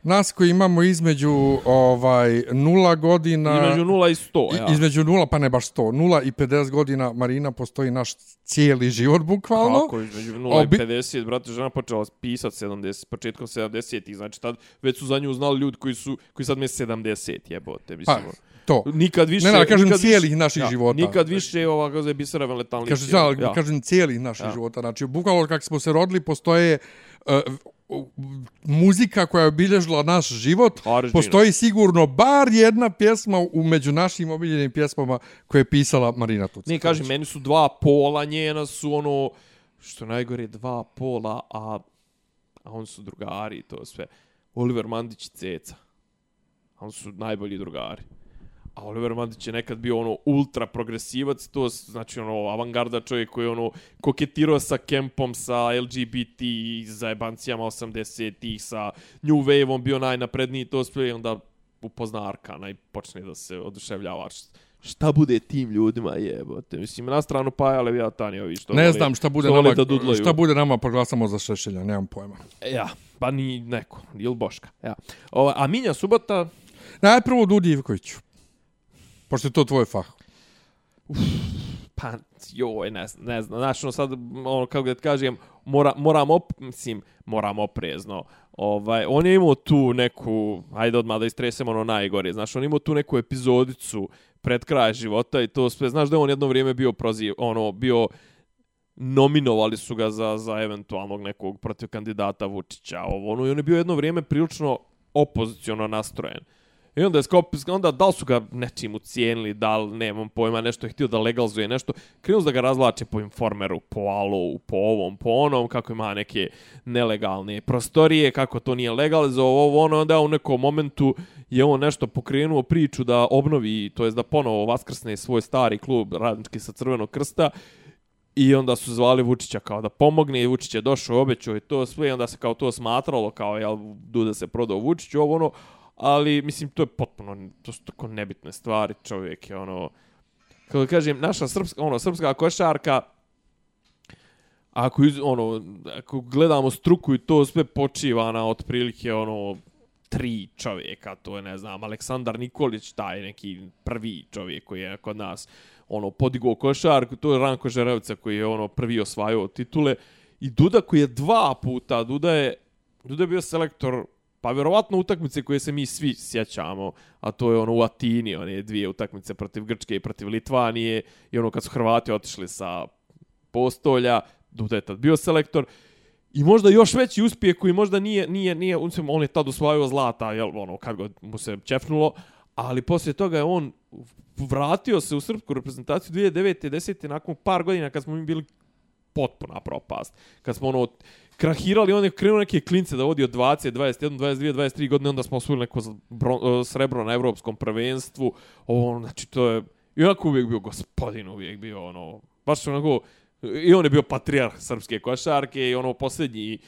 nas koji imamo između ovaj nula godina... Između 0 i 100, i- ja. Između nula, pa ne baš 100, nula i 50 godina Marina postoji naš cijeli život, bukvalno. Kako, između 0 Obi- i 50, brate, žena počela pisat 70, početkom 70-ih, znači tad već su za nju znali ljudi koji su, koji sad me 70, jebote, Pa, mislim. to. nikad više... Ne, ne, kažem cijelih više, naših ja, života. Nikad više ova, kako se bisera veletalnih. Kažem, ja, kažem cijelih naših ja. života. Znači, bukvalno kako smo se rodili, postoje uh, muzika koja je obilježila naš život. Original. Postoji sigurno bar jedna pjesma u među našim obiljenim pjesmama koje je pisala Marina Tucaković. Ne, kažem, meni su dva pola njena su ono, što najgore, dva pola, a, a oni su drugari i to sve. Oliver Mandić i Ceca. A oni su najbolji drugari. A Oliver Mandić je nekad bio ono ultra progresivac, to znači ono avangarda čovjek koji je ono koketirao sa kempom, sa LGBT zajebancijama 80-ih, sa New Wave-om bio najnapredniji to sve i onda upozna Arkana i počne da se oduševljava. Šta bude tim ljudima jebote? Mislim, na stranu Paja Leviatani ovi što Ne vole- znam šta bude nama, da dudlaju. šta bude nama, proglasamo za Šešelja, nemam pojma. Ja, pa ni neko, ili Boška. Ja. O, a Minja Subota, Najprvo Dudi Ivkoviću. Pošto je to tvoj fah. pa joj, ne ne znam. Znači, ono sad, ono, kako da ti kažem, mora, moram, op, mislim, moram oprezno. Ovaj, on je imao tu neku, ajde odmah da istresemo ono najgore, znaš, on je imao tu neku epizodicu pred kraj života i to sve, znaš da je on jedno vrijeme bio proziv, ono, bio nominovali su ga za, za eventualnog nekog protiv kandidata Vučića, ovo, ono, i on je bio jedno vrijeme prilično opoziciono nastrojen. I onda je Skopis, onda da li su ga nečim ucijenili, da li, nemam pojma, nešto je htio da legalizuje nešto, krenuli da ga razvlače po informeru, po alou, po ovom, po onom, kako ima neke nelegalne prostorije, kako to nije legalizovao, ovo, ono, onda u nekom momentu je on nešto pokrenuo priču da obnovi, to jest da ponovo vaskrsne svoj stari klub radnički sa Crvenog krsta, I onda su zvali Vučića kao da pomogne i Vučić je došao, obećao je to sve i onda se kao to smatralo kao jel Duda se prodao Vučiću, ovo ono, ali mislim to je potpuno, to su tako nebitne stvari, čovjek je ono, kako kažem, naša srpska, ono, srpska košarka, ako, iz, ono, ako gledamo struku i to sve počiva na otprilike ono, tri čovjeka, to je, ne znam, Aleksandar Nikolić, taj neki prvi čovjek koji je kod nas ono podigao košarku, to je Ranko Žerevca koji je ono prvi osvajao titule i Duda koji je dva puta, Duda je, Duda je bio selektor pa vjerovatno utakmice koje se mi svi sjećamo, a to je ono u Atini, one dvije utakmice protiv Grčke i protiv Litvanije i ono kad su Hrvati otišli sa postolja, Duda je tad bio selektor I možda još veći uspjeh koji možda nije, nije, nije, on, se, on je tad osvajao zlata, jel, ono, kad god mu se čefnulo, ali poslije toga je on vratio se u srpsku reprezentaciju 2009. i 10. nakon par godina kad smo mi bili potpuna propast. Kad smo ono krahirali, on je krenuo neke klince da vodi od 20, 21, 22, 23 godine, onda smo osvojili neko e, srebro na evropskom prvenstvu. Ovo, ono, znači, to je... I onako uvijek bio gospodin, uvijek bio ono, baš onako, i on je bio patrijarh srpske košarke i ono posljednji,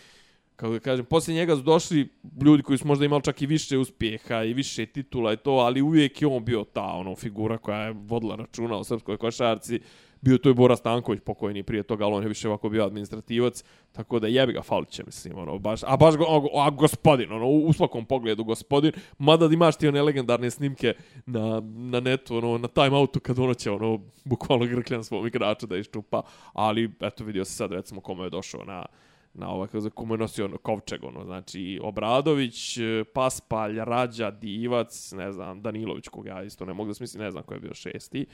kako da kažem, poslije njega su došli ljudi koji su možda imali čak i više uspjeha i više titula i to, ali uvijek je on bio ta ono figura koja je vodila računa o srpskoj košarci. Bio to je Bora Stanković pokojni prije toga, ali on je više ovako bio administrativac, tako da jebi ga Faliće, mislim, ono, baš, a baš go, a, a gospodin, ono, u svakom pogledu gospodin, mada da imaš ti one legendarne snimke na, na netu, ono, na time outu kad ono će, ono, bukvalno grkljan svom igrača da iščupa, ali, eto, vidio se sad, recimo, kome je došao na, na ovaj kako komu je nosio ono, Kovčeg ono znači Obradović, Paspalj, Rađa, Divac, ne znam Danilović koga ja isto ne mogu da smislim, ne znam ko je bio šesti.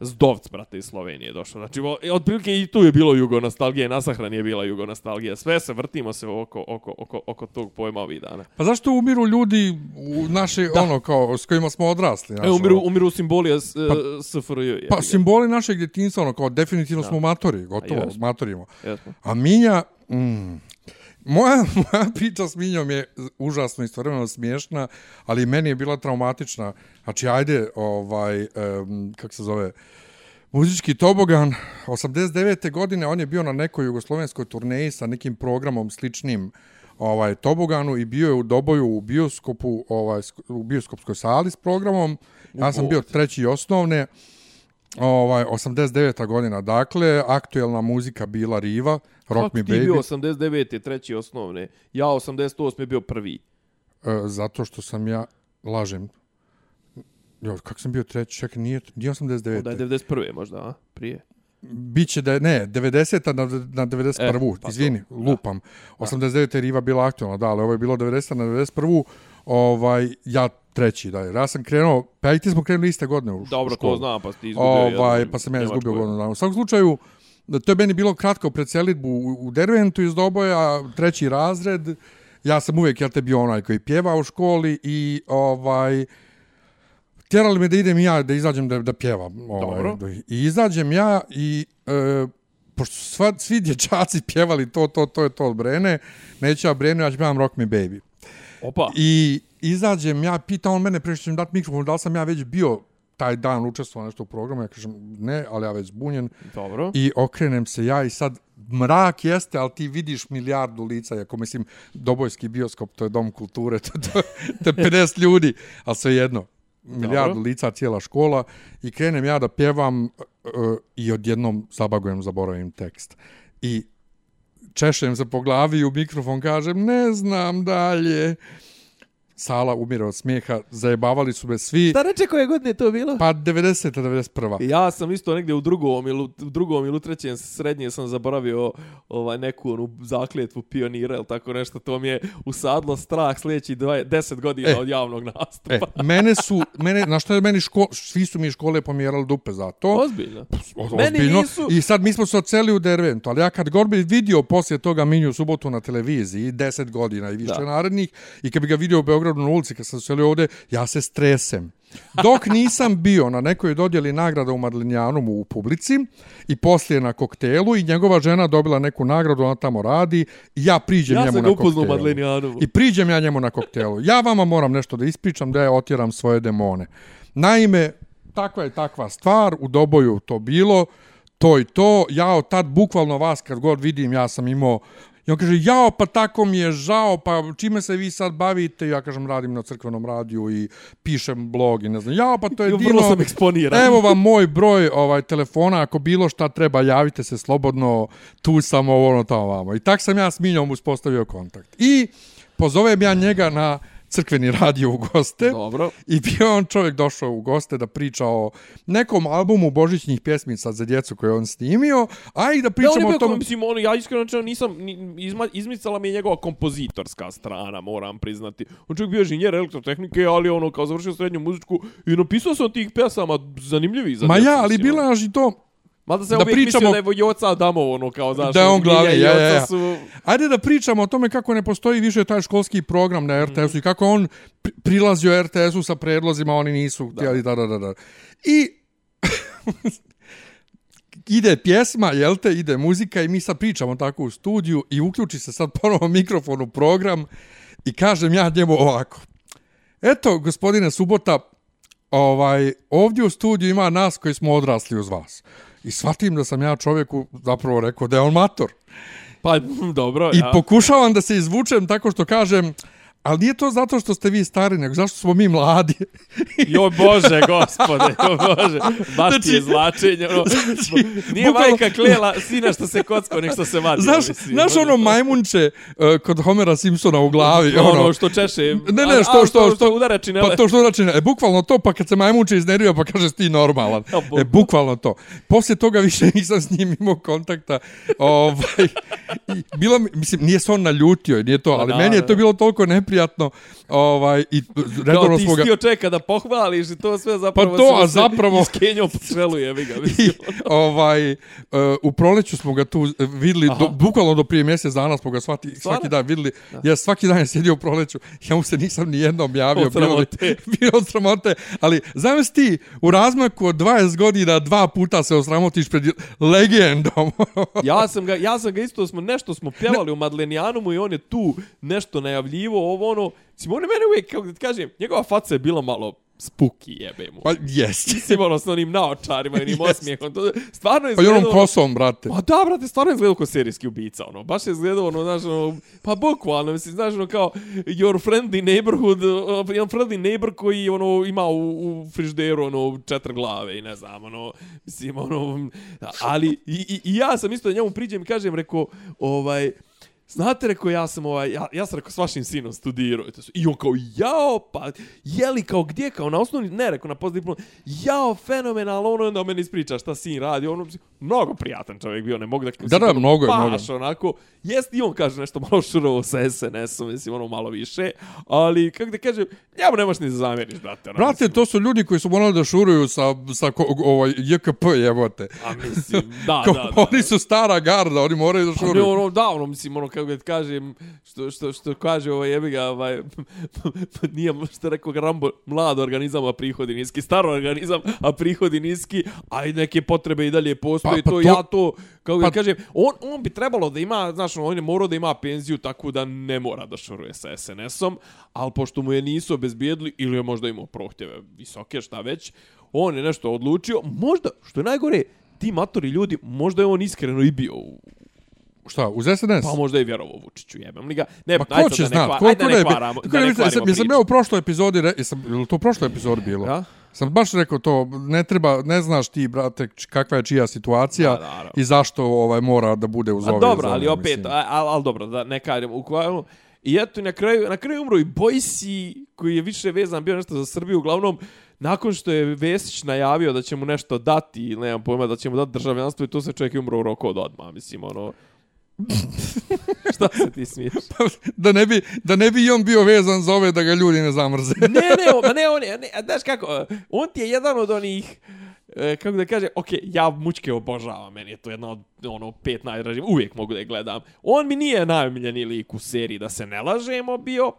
Zdovc, brate, iz Slovenije došao. Znači, otprilike i tu je bilo jugo nostalgije, na sahrani je bila jugo nostalgija. Sve se vrtimo se oko, oko, oko, oko tog pojma ovih dana. Pa zašto umiru ljudi u naše, da. ono, kao, s kojima smo odrasli? Znači, e, umiru, ono? umiru simboli pa, SFRJ. Pa, simboli našeg djetinstva, ono, kao, definitivno da. smo matori, gotovo, Jesmo. matorimo. Jesmo. A Minja, mm, moja, moja priča s Minjom je užasno istovremeno smiješna, ali meni je bila traumatična. Znači, ajde, ovaj, um, kako se zove, muzički tobogan, 89. godine on je bio na nekoj jugoslovenskoj turneji sa nekim programom sličnim ovaj toboganu i bio je u doboju u bioskopu ovaj u bioskopskoj sali s programom ja sam bio treći osnovne ovaj 89. godina dakle aktuelna muzika bila Riva Rock Me Baby Kako ti bio 89. treći osnovne ja 88. bio prvi e, zato što sam ja lažem Jo, kako sam bio treći, čekaj, nije, nije 89. Onda je 91. možda, a? Prije. Biće da je, ne, 90. na, na 91. E, pa izvini, to, lupam. Da. 89. je Riva bila aktualna, da, ali ovo je bilo 90. na 91. Ovaj, ja treći, da je. Ja sam krenuo, pa i ti smo krenuli iste godine u Dobro, školu. to znam, pa ti izgubio. Ovaj, pa sam ja izgubio godinu. U svakom slučaju, to je meni bilo kratko pred selitbu u, u Derventu iz Doboja, treći razred. Ja sam uvijek, ja te bio onaj koji pjeva u školi i ovaj, tjerali me da idem ja da izađem da, da pjevam. Ovaj, Dobro. I izađem ja i e, pošto sva, svi dječaci pjevali to, to, to je to od Brene, neću ja Brenu, ja ću pjevam Rock Me Baby. Opa. I izađem ja, pita on mene prešćem dati mikrofon, da li sam ja već bio taj dan učestvovao nešto u programu, ja kažem ne, ali ja već zbunjen. Dobro. I okrenem se ja i sad mrak jeste, ali ti vidiš milijardu lica, jako mislim, Dobojski bioskop, to je dom kulture, to, to, to je 50 ljudi, ali sve jedno, milijardu Dobro. lica cijela škola i krenem ja da pjevam uh, i odjednom zabagujem, zaboravim tekst. I češem se po glavi u mikrofon kažem ne znam dalje sala umire od smijeha, zajebavali su me svi. Šta reče koje godine to bilo? Pa 90. 91. Ja sam isto negdje u drugom ili, u drugom ili u trećem srednje sam zaboravio ovaj, neku onu zakljetvu pionira ili tako nešto. To mi je usadlo strah sljedeći 10 godina e, od javnog nastupa. E, mene su, mene, na što je meni ško, svi su mi škole pomjerali dupe za to. Ozbiljno. Ozbiljno. Meni nisu... I sad mi smo se oceli u Derventu, ali ja kad god bi vidio poslije toga Minju subotu na televiziji, 10 godina i više da. narednih, i kad bi ga vidio u Beogradu, Beogradu na ulici kad sam se ovdje, ja se stresem. Dok nisam bio na nekoj dodjeli nagrada u Madlinjanu u publici i poslije na koktelu i njegova žena dobila neku nagradu, ona tamo radi i ja priđem ja njemu na koktelu. Ja I priđem ja njemu na koktelu. Ja vama moram nešto da ispričam da ja otjeram svoje demone. Naime, takva je takva stvar, u doboju to bilo, to i to. Ja od tad bukvalno vas kad god vidim, ja sam imao I on kaže, jao, pa tako mi je žao, pa čime se vi sad bavite? Ja kažem, radim na crkvenom radiju i pišem blog i ne znam, jao, pa to je divno. sam eksponiran. Evo vam moj broj ovaj telefona, ako bilo šta treba, javite se slobodno, tu sam ovo, ono tamo vamo. I tak sam ja s Minjom uspostavio kontakt. I pozovem ja njega na crkveni radio u goste. Dobro. I bio on čovjek došao u goste da priča o nekom albumu božićnih pjesmica za djecu koje on snimio, a i da pričamo o tom... Mislim, on, ja iskreno čeo nisam, izma, izmicala mi je njegova kompozitorska strana, moram priznati. On čovjek bio inženjer elektrotehnike, ali ono, kao završio srednju muzičku i napisao sam tih pesama zanimljivih za Ma ja, ali bila je i to Mada se da uvijek pričamo, mislio da je Joca Adamo, ono, kao, znaš, da je on glavni, ja, ja, ja. Su... Ajde da pričamo o tome kako ne postoji više taj školski program na RTS-u mm. i kako on prilazio RTS-u sa predlozima, oni nisu da. htjeli, da, da, da, da. I ide pjesma, jel te, ide muzika i mi sad pričamo tako u studiju i uključi se sad ponovo mikrofon u program i kažem ja njemu ovako. Eto, gospodine Subota, ovaj, ovdje u studiju ima nas koji smo odrasli uz vas. I shvatim da sam ja čovjeku zapravo rekao da je on mator. Pa, dobro, I ja. pokušavam da se izvučem tako što kažem, ali nije to zato što ste vi stari, nego zašto smo mi mladi. Jo bože, gospode, jo bože. Baš ti je Znači- zlačenje. Ono, nije bukvalno- majka klela sina što se kocko, nek što se vadi. Znaš, mislim. znaš ono majmunče uh, kod Homera Simpsona u glavi? ono, ono što češe. Ne, ne, a, što, što, što, udara činele. Pa to što znači, e, bukvalno to, pa kad se majmunče iznervio, pa kaže ti normalan. E, bukvalno to. Poslije toga više nisam s njim imao kontakta. Ovaj, bilo mi, mislim, nije se on naljutio, nije to, Pa ali da, meni je to bilo toliko neprijatno. Ovaj, i Kao redovno ti smo ga... stio čeka da pohvališ i to sve zapravo... Pa to, a zapravo- Iskenjao po čelu, jebi ga, I, ovaj, uh, u proleću smo ga tu videli, Aha. do, bukvalno do prije mjesec dana smo ga Stvarno? svaki dan videli. Ja svaki dan je sjedio u proleću, ja mu se nisam ni jednom javio. Od sramote. Bilo od sramote, ali zamisli ti, u razmaku od 20 godina dva puta se osramotiš pred legendom. Ja sam ga, ja sam ga isto, smo, nešto smo pjevali u Madlenijanumu i on je tu nešto najavljivo, ovo ono, mislim, on je mene uvijek, kako da ti kažem, njegova faca je bila malo spuki, jebe mu. pa jest. Mislim, ono, s onim naočarima i onim Jest. osmijehom, to stvarno je Pa i onom izgledalo- kosom, brate. Pa da, brate, stvarno je izgledao kao serijski ubica, ono. Baš je izgledao, ono, znaš, ono, pa bukvalno, mislim, znaš, ono, kao your friendly neighborhood, uh, jedan friendly neighbor koji, ono, ima u, u frižderu, ono, četiri glave i ne znam, ono, mislim, ono, ali, i, i, i ja sam isto da njemu priđem i kažem, rekao, ovaj, Znate, rekao, ja sam ovaj, ja, ja sam rekao s vašim sinom studirao. i on kao, jao, pa, jeli kao gdje, kao na osnovni, ne, rekao, na postdiplom, jao, fenomenalno, ono, onda on meni ispriča šta sin radi, ono, mnogo prijatan čovjek bio, ne mogu da... Da, da, mnogo je, Baš, onako, jest i on kaže nešto malo šurovo sa SNS-om, mislim, ono, malo više, ali, kako da kažem, njemu nemaš ni da zamjeriš, brate, ono, Brate, mislim, to su ljudi koji su morali da šuruju sa, sa ko, ovaj, JKP, jebote. a mislim, da, Kao, da, da. Oni su stara garda, oni moraju da Pa šuruju. ono, da, ono, mislim, ono, kako ti kažem, što, što, što kaže, ovaj, jebi ga, ovaj, nije, što rekao Rambo, mlad organizam, a prihodi niski, star organizam, a prihodi niski, a i neke potrebe i dalje postoje, Pa- pa to, to- ja to, kako pa- kažem, on, on bi trebalo da ima, znaš, on je morao da ima penziju tako da ne mora da šoruje sa SNS-om, ali pošto mu je nisu obezbijedili, ili je možda imao prohtjeve visoke, šta već, on je nešto odlučio, možda, što je najgore, ti matori ljudi, možda je on iskreno i bio u, Šta, uz SNS? Pa možda i vjerovo Vučiću, jebem li ga. Ne, Ma ko će da znat? Ko, ajde ko da ne ne, kvaramo, ko da ne, jesam, kvarimo jesam priču. ja u prošloj epizodi, re, jesam, je li to u prošloj epizodi bilo? Ja? Sam baš rekao to, ne treba, ne znaš ti, brate, kakva je čija situacija Da, naravno. i zašto ovaj mora da bude uz A ove dobro, zone, ali opet, mislim. ali al, al, dobro, da ne kažem, uglavnom, I eto, na kraju, na kraju umro i Bojsi, koji je više vezan bio nešto za Srbiju, uglavnom, nakon što je Vesić najavio da će mu nešto dati, nemam pojma, da će mu dati državljanstvo i tu se čovjek umro u roku od odmah, mislim, ono... Šta se ti smiješ? da ne bi da ne bi on bio vezan za ove da ga ljudi ne zamrze. ne, ne, o- ma ne, on je, ne, znaš kako, on ti je jedan od onih, e, kako da kaže, ok, ja mučke obožavam, meni je to jedna od, ono, pet najdražih, uvijek mogu da je gledam. On mi nije najomiljeniji lik u seriji, da se ne lažemo bio,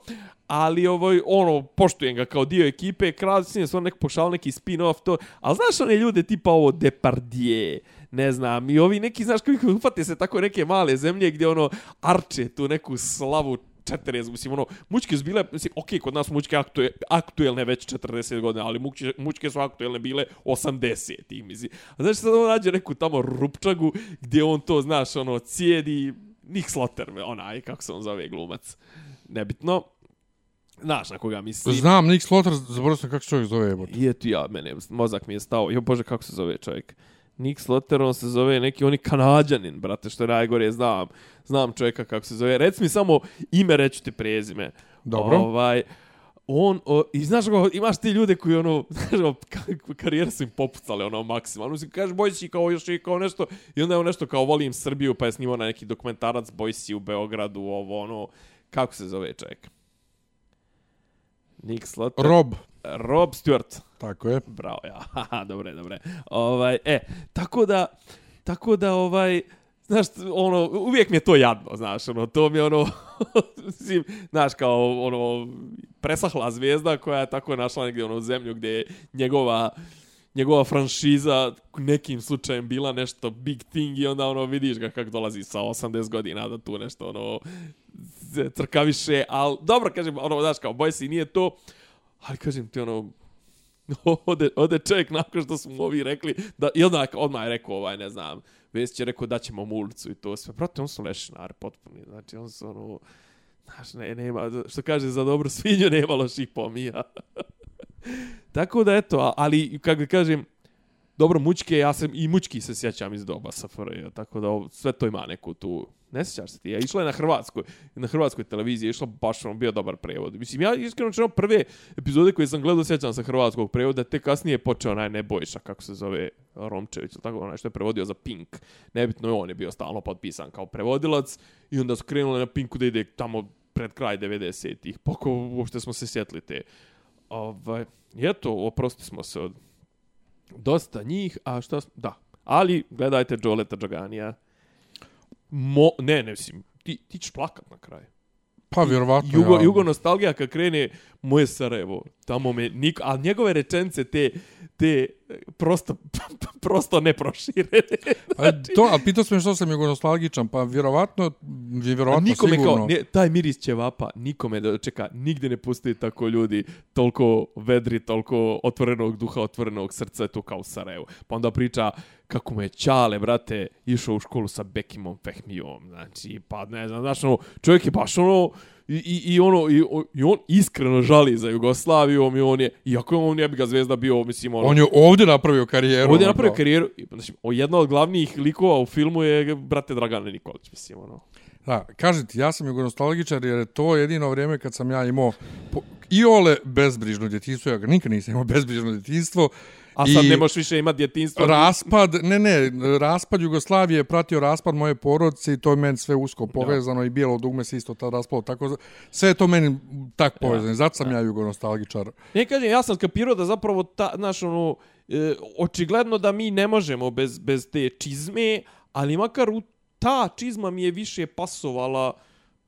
ali ovoj, ono, poštujem ga kao dio ekipe, kralj s njim stvarno neko pokušao neki spin-off, to, ali znaš one ljude tipa ovo Depardieu, ne znam, i ovi neki, znaš, koji upate se tako neke male zemlje gdje ono arče tu neku slavu 40, mislim, ono, mučke su bile, mislim, okej, kod nas mučke aktue, aktuelne već 40 godina, ali mučke, mučke su aktuelne bile 80, i mislim. A znaš, sad on nađe neku tamo rupčagu gdje on to, znaš, ono, cijedi, Nick Slotter, onaj, kako se on zove, glumac. Nebitno. Znaš na koga mislim. Znam, Nick Slaughter, zaboravio sam kako se čovjek zove, jebote. I eto ja, mene, mozak mi je stao. Jo, bože, kako se zove čovjek? Nick Slotter, on se zove neki, oni kanadjanin, brate, što je najgore, znam. Znam čovjeka kako se zove. Reci mi samo ime, reću ti prezime. Dobro. Ovaj, on, o, i znaš kako, imaš ti ljude koji, ono, znaš, ono, ka- karijere su im popucale, ono, maksimalno. Mislim, kažeš, Bojsi kao još i kao nešto, i onda je on nešto kao, volim Srbiju, pa je snimao na neki dokumentarac Bojsi u Beogradu, ovo, ono, kako se zove čovjek? Nick Slotter. Rob, Rob Stewart. tako je. Bravo, ja. Dobre, dobre. Ovaj, e, tako da, tako da, ovaj, znaš, ono, uvijek mi je to jadno, znaš, ono, to mi je ono, mislim, znaš, kao, ono, presahla zvijezda koja je tako našla negdje, ono, zemlju gdje je njegova, njegova franšiza nekim slučajem bila nešto big thing i onda ono vidiš ga kako dolazi sa 80 godina da tu nešto ono crkaviše, ali dobro kažem, ono, znaš kao, boj se i nije to, ali kažem ti ono, ode, ode čovjek nakon što su mu ovi rekli, da, i onda odmah je rekao, ovaj, ne znam, Vesić je rekao da ćemo mu ulicu i to sve. Proti, on su lešinari potpuni, znači, on su ono, znaš, ne, nema, što kaže, za dobro svinju nema loših pomija. Tako da, eto, ali, kako kažem, dobro, mučke, ja sam i mučki se sjećam iz doba SFRJ, tako da ovo, sve to ima neku tu... Ne sjećaš se ti, ja išla je na Hrvatskoj, na Hrvatskoj televiziji, išla baš ono, bio dobar prevod. Mislim, ja iskreno čeno prve epizode koje sam gledao, sjećam sa hrvatskog prevoda, te kasnije je počeo onaj Nebojša, kako se zove Romčević, tako onaj što je prevodio za Pink. Nebitno je, on je bio stalno potpisan kao prevodilac i onda su krenuli na Pinku da ide tamo pred kraj 90-ih, poko pa uopšte smo se sjetli te. Ovaj, eto, oprosti smo se od dosta njih, a šta... Da, ali gledajte Joleta Džaganija. Mo, ne, ne, mislim, ti, ti ćeš plakat na kraju. Pa, vjerovatno, Jugo, ja. Jugo nostalgija kad krene moje Sarajevo, tamo me niko, a njegove rečence te, te prosto, prosto neproširene. A, to, a pitao sam što sam jego nostalgičan, pa vjerovatno, vjerovatno nikome sigurno. kao, ne, taj miris ćevapa, nikome da čeka, nigde ne postoji tako ljudi, toliko vedri, toliko otvorenog duha, otvorenog srca, to kao u Sarajevu. Pa onda priča kako mu je Ćale, brate, išao u školu sa Bekimom Fehmijom, znači, pa ne znam, znaš, ono, čovjek je baš ono, I, i, i ono i, i on iskreno žali za Jugoslavijom i on je iako on ne bi ga zvezda bio mislim ono, On je ovdje napravio karijeru. ovdje je ono, napravio karijeru znači o jedna od glavnih likova u filmu je brate Dragane Nikolić mislim ono Da, kažete, ja sam jugonostalgičar jer je to jedino vrijeme kad sam ja imao po, i ole bezbrižno djetinstvo, ja nikad nisam imao bezbrižno djetinstvo. A sad I ne možeš više imati djetinstvo Raspad, ne, ne, raspad Jugoslavije je pratio raspad moje porodice i to je meni sve usko povezano i bijelo dugme se isto tad raspalo, tako sve je to meni tak povezano. Zato sam ja jugonostalgičar. Ne kažem, ja sam skapirao da zapravo ta, znaš, ono, e, očigledno da mi ne možemo bez, bez te čizme, ali makar u ta čizma mi je više pasovala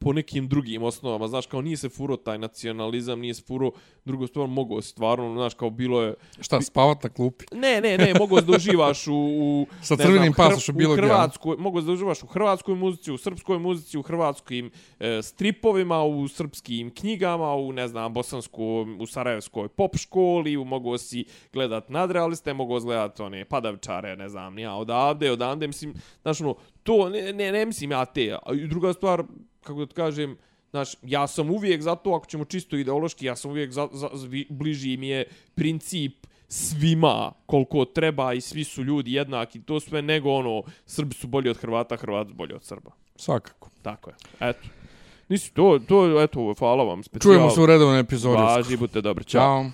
po nekim drugim osnovama, znaš, kao nije se furo taj nacionalizam, nije se furo drugo stvar, mogo stvarno, znaš, kao bilo je... Šta, spavat na klupi? Ne, ne, ne, mogo da uživaš u... u Sa crvenim pasošem Hr- bilo gdje. Hrvatskoj, mogo da uživaš u hrvatskoj muzici, u srpskoj muzici, u hrvatskim e, stripovima, u srpskim knjigama, u, ne znam, bosanskom, u sarajevskoj pop školi, u, mogo si gledat nadrealiste, mogo si gledat one padavičare, ne znam, ja, odavde, odavde, mislim, znaš, ono, to, ne, ne, ne mislim ja te. A druga stvar, kako da kažem, Znaš, ja sam uvijek zato, ako ćemo čisto ideološki, ja sam uvijek za, za, zvi- bliži mi je princip svima koliko treba i svi su ljudi jednaki, to sve nego ono, Srbi su bolji od Hrvata, Hrvati su bolji od Srba. Svakako. Tako je. Eto. Nisi, to, to, eto, hvala vam. Specijal. Čujemo se u redovnoj epizodi. Važi, budite dobri. Ćao. Ćao.